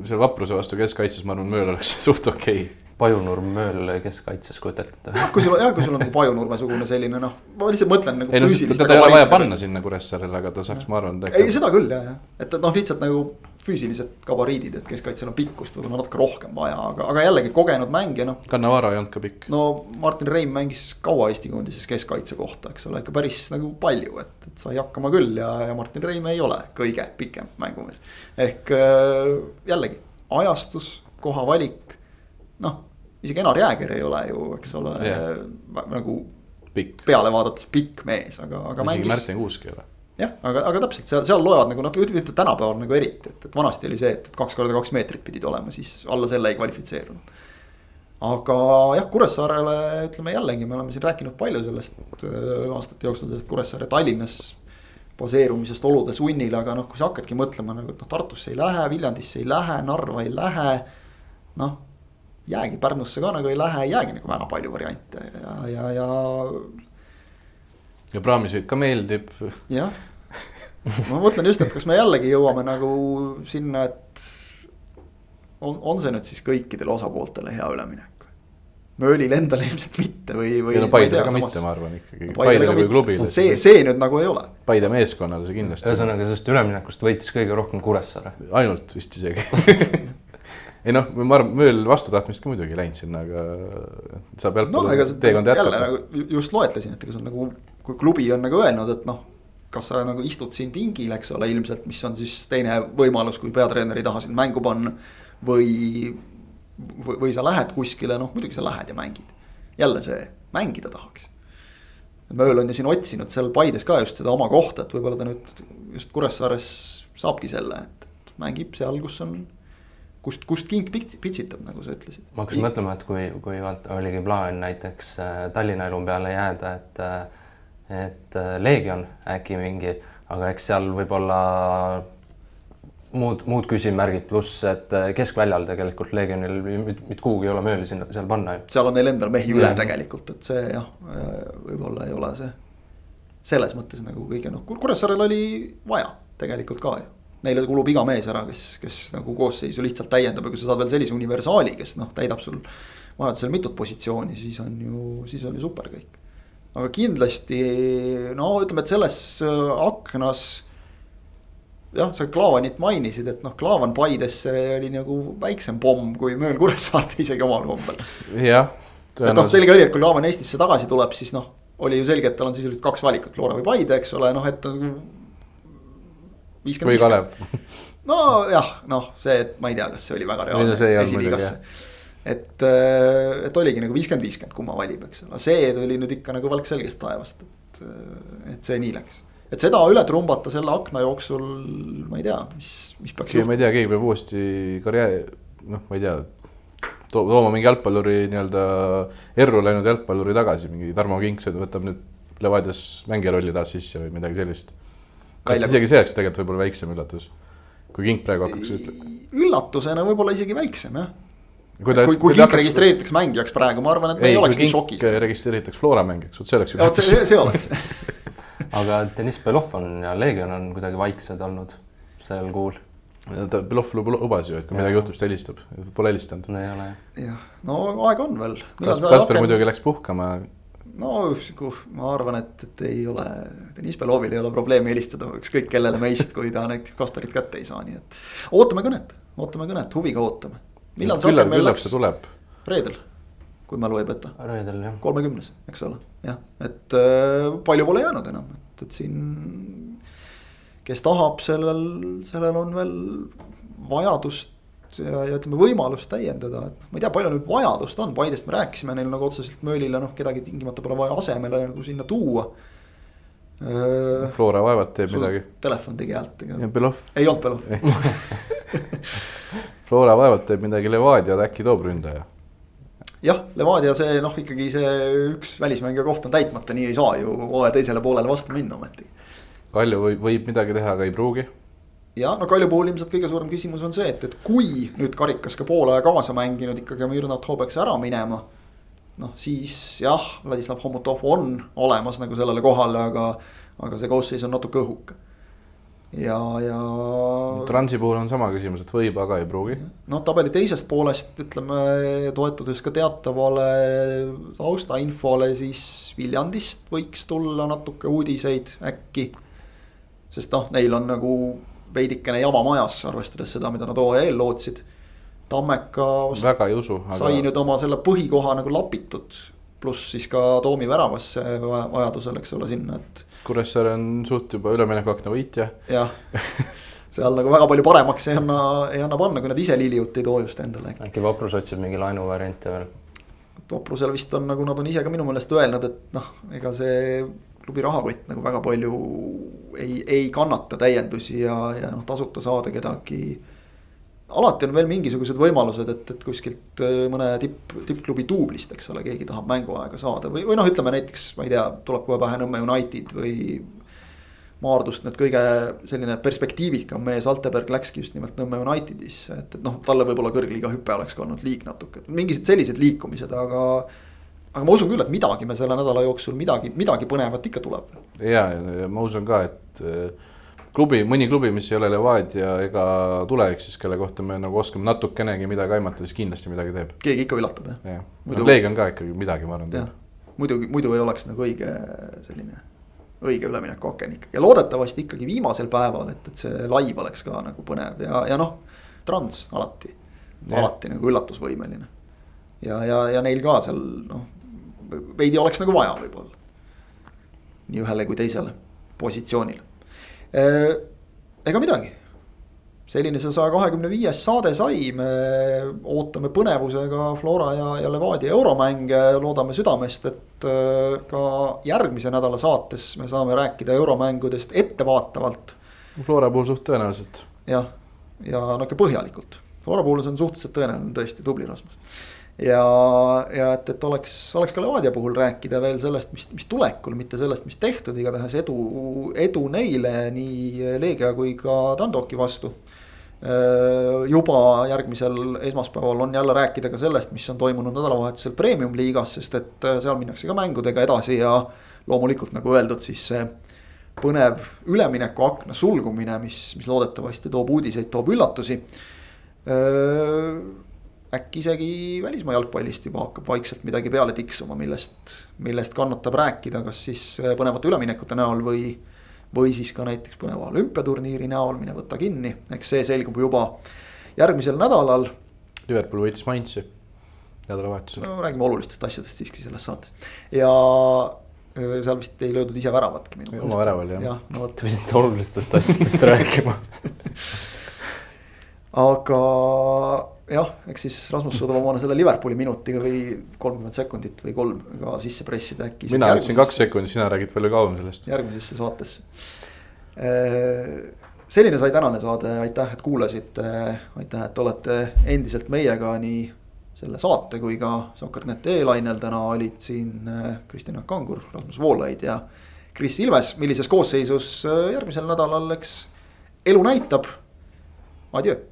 seal vapruse vastu keskkaitses, ma arvan, Mööl oleks (laughs) suht okei okay Pajunurm Mööl keskkaitses, kujutad ette? jah, kui sul, jah, kui sul on nagu Pajunurme-sugune selline noh, ma lihtsalt mõtlen nagu. ei no teda ei ole vaja panna sinna Kuressaarele, aga ta saaks, ma arvan. ei, seda küll ja, ja, et noh, lihtsalt nagu füüsilised gabariidid, et keskkaitsel on pikkust võib-olla natuke rohkem vaja, aga, aga jällegi kogenud mängija noh. Cannavaro ei olnud ka pikk. no Martin Reim mängis kaua Eesti koondises keskkaitse kohta, eks ole, ikka päris nagu palju, et, et sai hakkama küll ja, ja Martin Reim ei ole kõige pikem mängumees. ehk äh, jällegi ajastus, koha valik, noh isegi Enar Jääger ei ole ju, eks ole yeah., nagu pikk. peale vaadates pikk mees, aga, aga isegi mängis... Märten Kuusk ei ole jah, aga, aga täpselt seal, seal loevad nagu noh, ütleme tänapäeval nagu eriti, et, et vanasti oli see, et, kaks korda kaks meetrit pidid olema, siis alla selle ei kvalifitseerunud. aga jah, Kuressaarele ütleme jällegi, me oleme siin rääkinud palju sellest äh, aastate jooksul sellest Kuressaare Tallinnas baseerumisest olude sunnil, aga noh, kui sa hakkadki mõtlema nagu, et noh, Tartusse ei lähe, Viljandisse ei lähe, Narva ei lähe. noh, jäägi Pärnusse ka nagu ei lähe, jäägi nagu väga palju variante ja, ja, ja ja praamisõit ka meeldib. jah, ma mõtlen just, et kas me jällegi jõuame nagu sinna, et on, on see nüüd siis kõikidele osapooltele hea üleminek? Möölile endale ilmselt mitte või, või. ei no Paidele ka mitte, ma arvan ikkagi, Paidele kui klubile. see, see nüüd nagu ei ole. Paide meeskonnale see kindlasti. ühesõnaga sellest üleminekust võitis kõige rohkem Kuressaare. ainult vist isegi (laughs) ei noh, ma arvan, Mööl vastutahtmist ka muidugi ei läinud sinna, aga saab jalgpalli no, teekonda jätkata. Nagu just loetlesin, et ega sul nagu, kui klubi on nagu öelnud, et noh, kas sa nagu istud siin pingil, eks ole, ilmselt, mis on siis teine võimalus, kui peatreener ei taha sind mängu panna. või, või, või sa lähed kuskile, noh muidugi sa lähed ja mängid. jälle see, mängida tahaks. Mööl on ju siin otsinud seal Paides ka just seda oma kohta, et võib-olla ta nüüd just Kuressaares saabki selle, et mängib seal, kus on kust, kust king pitsitab, nagu sa ütlesid. ma hakkasin mõtlema, et kui, kui vaata oligi plaan näiteks äh, Tallinna elu peale jääda, et, äh, et äh, Leegion äkki mingi, aga eks seal võib-olla muud, muud küsimärgid, pluss et keskväljal tegelikult Leegionil mitte kuhugi ei ole mööda sinna, seal panna ju. seal on neil endal mehi üle tegelikult, et see jah, võib-olla ei ole see selles mõttes nagu kõige noh, Kuressaarel oli vaja tegelikult ka ju neile kulub iga mees ära, kes, kes nagu koosseisu lihtsalt täiendab ja kui sa saad veel sellise universaali, kes noh, täidab sul vajadusel mitut positsiooni, siis on ju, siis on ju super kõik. Aga kindlasti no ütleme, et selles äh, aknas. jah, sa Klaavanit mainisid, et noh, Klaavan Paidesse oli nagu väiksem pomm kui Mööl Kuressaarde (laughs) isegi omal kombel. jah. et noh, selge oli, et kui Klaavan Eestisse tagasi tuleb, siis noh, oli ju selge, et tal on sisuliselt kaks valikut, Flora või Paide, eks ole, noh, et viiskümmend, viiskümmend. (laughs) nojah, noh, see, et ma ei tea, kas see oli väga reaalne esiliigasse. Et, äh, et oligi nagu viiskümmend, viiskümmend, kumma valib, eks ole, see tuli nüüd ikka nagu valk selgest taevast, et, äh, et see nii läks. et seda üle trumbata selle akna jooksul, ma ei tea, mis, mis peaks juhtuma. ma ei tea, keegi peab uuesti karjääri, noh, ma ei tea to, tooma mingi jalgpalluri nii-öelda erru läinud jalgpalluri tagasi, mingi Tarmo Kink võtab nüüd Levadias mängija rolli taas sisse või midagi sellist isegi see oleks tegelikult võib-olla väiksem üllatus, kui King praegu hakkaks ütlema. üllatusena võib-olla isegi väiksem jah. Kui, kui, kui Kink registreeritakse mängijaks praegu, ma arvan, et me ei, ei oleks nii šokis. registreeritakse Flora mängijaks, vot see oleks. vot see, see oleks (laughs) aga Deniss Belov on ja Leegion on kuidagi vaiksed olnud sellel kuul. ta Belov lubas ju, et kui ja. midagi juhtub, siis ta helistab, pole helistanud. no ei ole jah. jah, no aega on veel. Kasper hakkab... muidugi läks puhkama. no ma arvan, et, et ei ole, Deniss Belovil ei ole probleemi helistada ükskõik kellele meist, kui ta näiteks Kasparit kätte ei saa, nii et. ootame kõnet, ootame kõnet, huviga ootame millal see aken meil läks? reedel, kui mälu ei peta. reedel jah. kolmekümnes, eks ole, jah, et äh, palju pole jäänud enam, et, et siin. kes tahab, sellel, sellel on veel vajadust ja, ja ütleme võimalust täiendada, et ma ei tea, palju nüüd vajadust on, Paidest me rääkisime, neil nagu otseselt Möölile noh, kedagi tingimata pole vaja asemele nagu sinna tuua. Flora vaevalt teeb midagi. Telefon tegi häält. ei olnud Belov Flora vaevalt teeb midagi, Levadia äkki toob ründaja. jah, Levadia see noh, ikkagi see üks välismängija koht on täitmata, nii ei saa ju hooaja teisele poolele vastu minna ometi. Kalju võib, võib midagi teha, aga ei pruugi. ja no Kalju puhul ilmselt kõige suurem küsimus on see, et, et kui nüüd karikas ka poole aja kaasa mänginud ikkagi oma Jürnat Hoobeks ära minema. Noh, siis jah, Vladislav Homutov on olemas nagu sellele kohale, aga, aga see koosseis on natuke õhuke ja, ja. Transi puhul on sama küsimus, et võib, aga ei pruugi. noh, tabeli teisest poolest ütleme, toetudes ka teatavale taustainfole, siis Viljandist võiks tulla natuke uudiseid äkki. sest noh, neil on nagu veidikene jama majas, arvestades seda, mida nad hooaja eel lootsid. Tammeka. väga ei usu aga.... sai nüüd oma selle põhikoha nagu lapitud, pluss siis ka Toomi väravasse vajadusel, eks ole, sinna, et Kuressaare on suht juba üleminekuakna võitja. jah, (laughs) seal nagu väga palju paremaks ei anna, ei anna panna, kui nad ise Liliut ei too just endale. äkki Vaprus otsib mingi laenuvariante veel? Vaprusel vist on nagu nad on ise ka minu meelest öelnud, et noh, ega see klubi rahakott nagu väga palju ei, ei kannata täiendusi ja, ja noh, tasuta saada kedagi alati on veel mingisugused võimalused, et, et kuskilt äh, mõne tipp, tippklubi duublist, eks ole, keegi tahab mänguaega saada või, või noh, ütleme näiteks, ma ei tea, tuleb kohe pähe Nõmme United või. Maardust nüüd kõige selline perspektiivikam mees, Alteberg läkski just nimelt Nõmme Unitedisse, et, et noh, talle võib-olla kõrgliiga hüpe oleks ka olnud liig natuke, mingisugused sellised liikumised, aga. aga ma usun küll, et midagi me selle nädala jooksul midagi, midagi põnevat ikka tuleb. ja, ja ma usun ka, et klubi, mõni klubi, mis ei ole Levadia ega tulevik, siis kelle kohta me nagu oskame natukenegi midagi aimata, siis kindlasti midagi teeb. keegi ikka üllatab jah ja. Muidu... no,. Leegion ka ikkagi midagi, ma arvan, teeb. muidugi, muidu ei oleks nagu õige selline, õige üleminekuaken ikkagi ja loodetavasti ikkagi viimasel päeval, et, et see live oleks ka nagu põnev ja, ja noh. Trans alati, alati nagu üllatusvõimeline. ja, ja, ja neil ka seal noh, veidi oleks nagu vaja võib-olla. nii ühele kui teisele positsioonile ega midagi, selline see saja kahekümne viies saade sai, me ootame põnevusega Flora ja, ja Levadia euromänge, loodame südamest, et äh, ka järgmise nädala saates me saame rääkida euromängudest ettevaatavalt. Flora puhul suht tõenäoliselt. jah, ja, ja ikka põhjalikult, Flora puhul see on suhteliselt tõenäoline tõesti, tubli Rasmus ja, ja et, et oleks, oleks ka Levadia puhul rääkida veel sellest, mis, mis tulekul, mitte sellest, mis tehtud, igatahes edu, edu neile nii Leegia kui ka Dandoki vastu. juba järgmisel esmaspäeval on jälle rääkida ka sellest, mis on toimunud nädalavahetusel premium-liigas, sest et seal minnakse ka mängudega edasi ja loomulikult nagu öeldud, siis see põnev üleminekuakna sulgumine, mis, mis loodetavasti toob uudiseid, toob üllatusi äkki isegi välismaa jalgpallist juba hakkab vaikselt midagi peale tiksuma, millest, millest kannatab rääkida, kas siis äh, põnevate üleminekute näol või. või siis ka näiteks põneva olümpiaturniiri näol, mine võta kinni, eks see selgub juba järgmisel nädalal. Liverpool võitis Mainzi nädalavahetusel. no räägime olulistest asjadest siiski selles saates ja äh, seal vist ei löödud ise väravatki minu meelest. oma väraval jah ja,. No, Te pidite olulistest asjadest rääkima (laughs) aga jah, eks siis Rasmus suudab omale selle Liverpooli minutiga või kolmkümmend sekundit või kolm ka sisse pressida äkki. mina ütlesin kaks sekundit, sina räägid palju kauem sellest. järgmisesse saatesse. Äh, selline sai tänane saade, aitäh, et kuulasite, aitäh, et olete endiselt meiega nii selle saate kui ka Sokkernet e-lainel, täna olid siin äh, Kristjan Kangur, Rasmus Voolaid ja Kris Ilves, millises koosseisus äh, järgmisel nädalal, eks elu näitab. Adjöö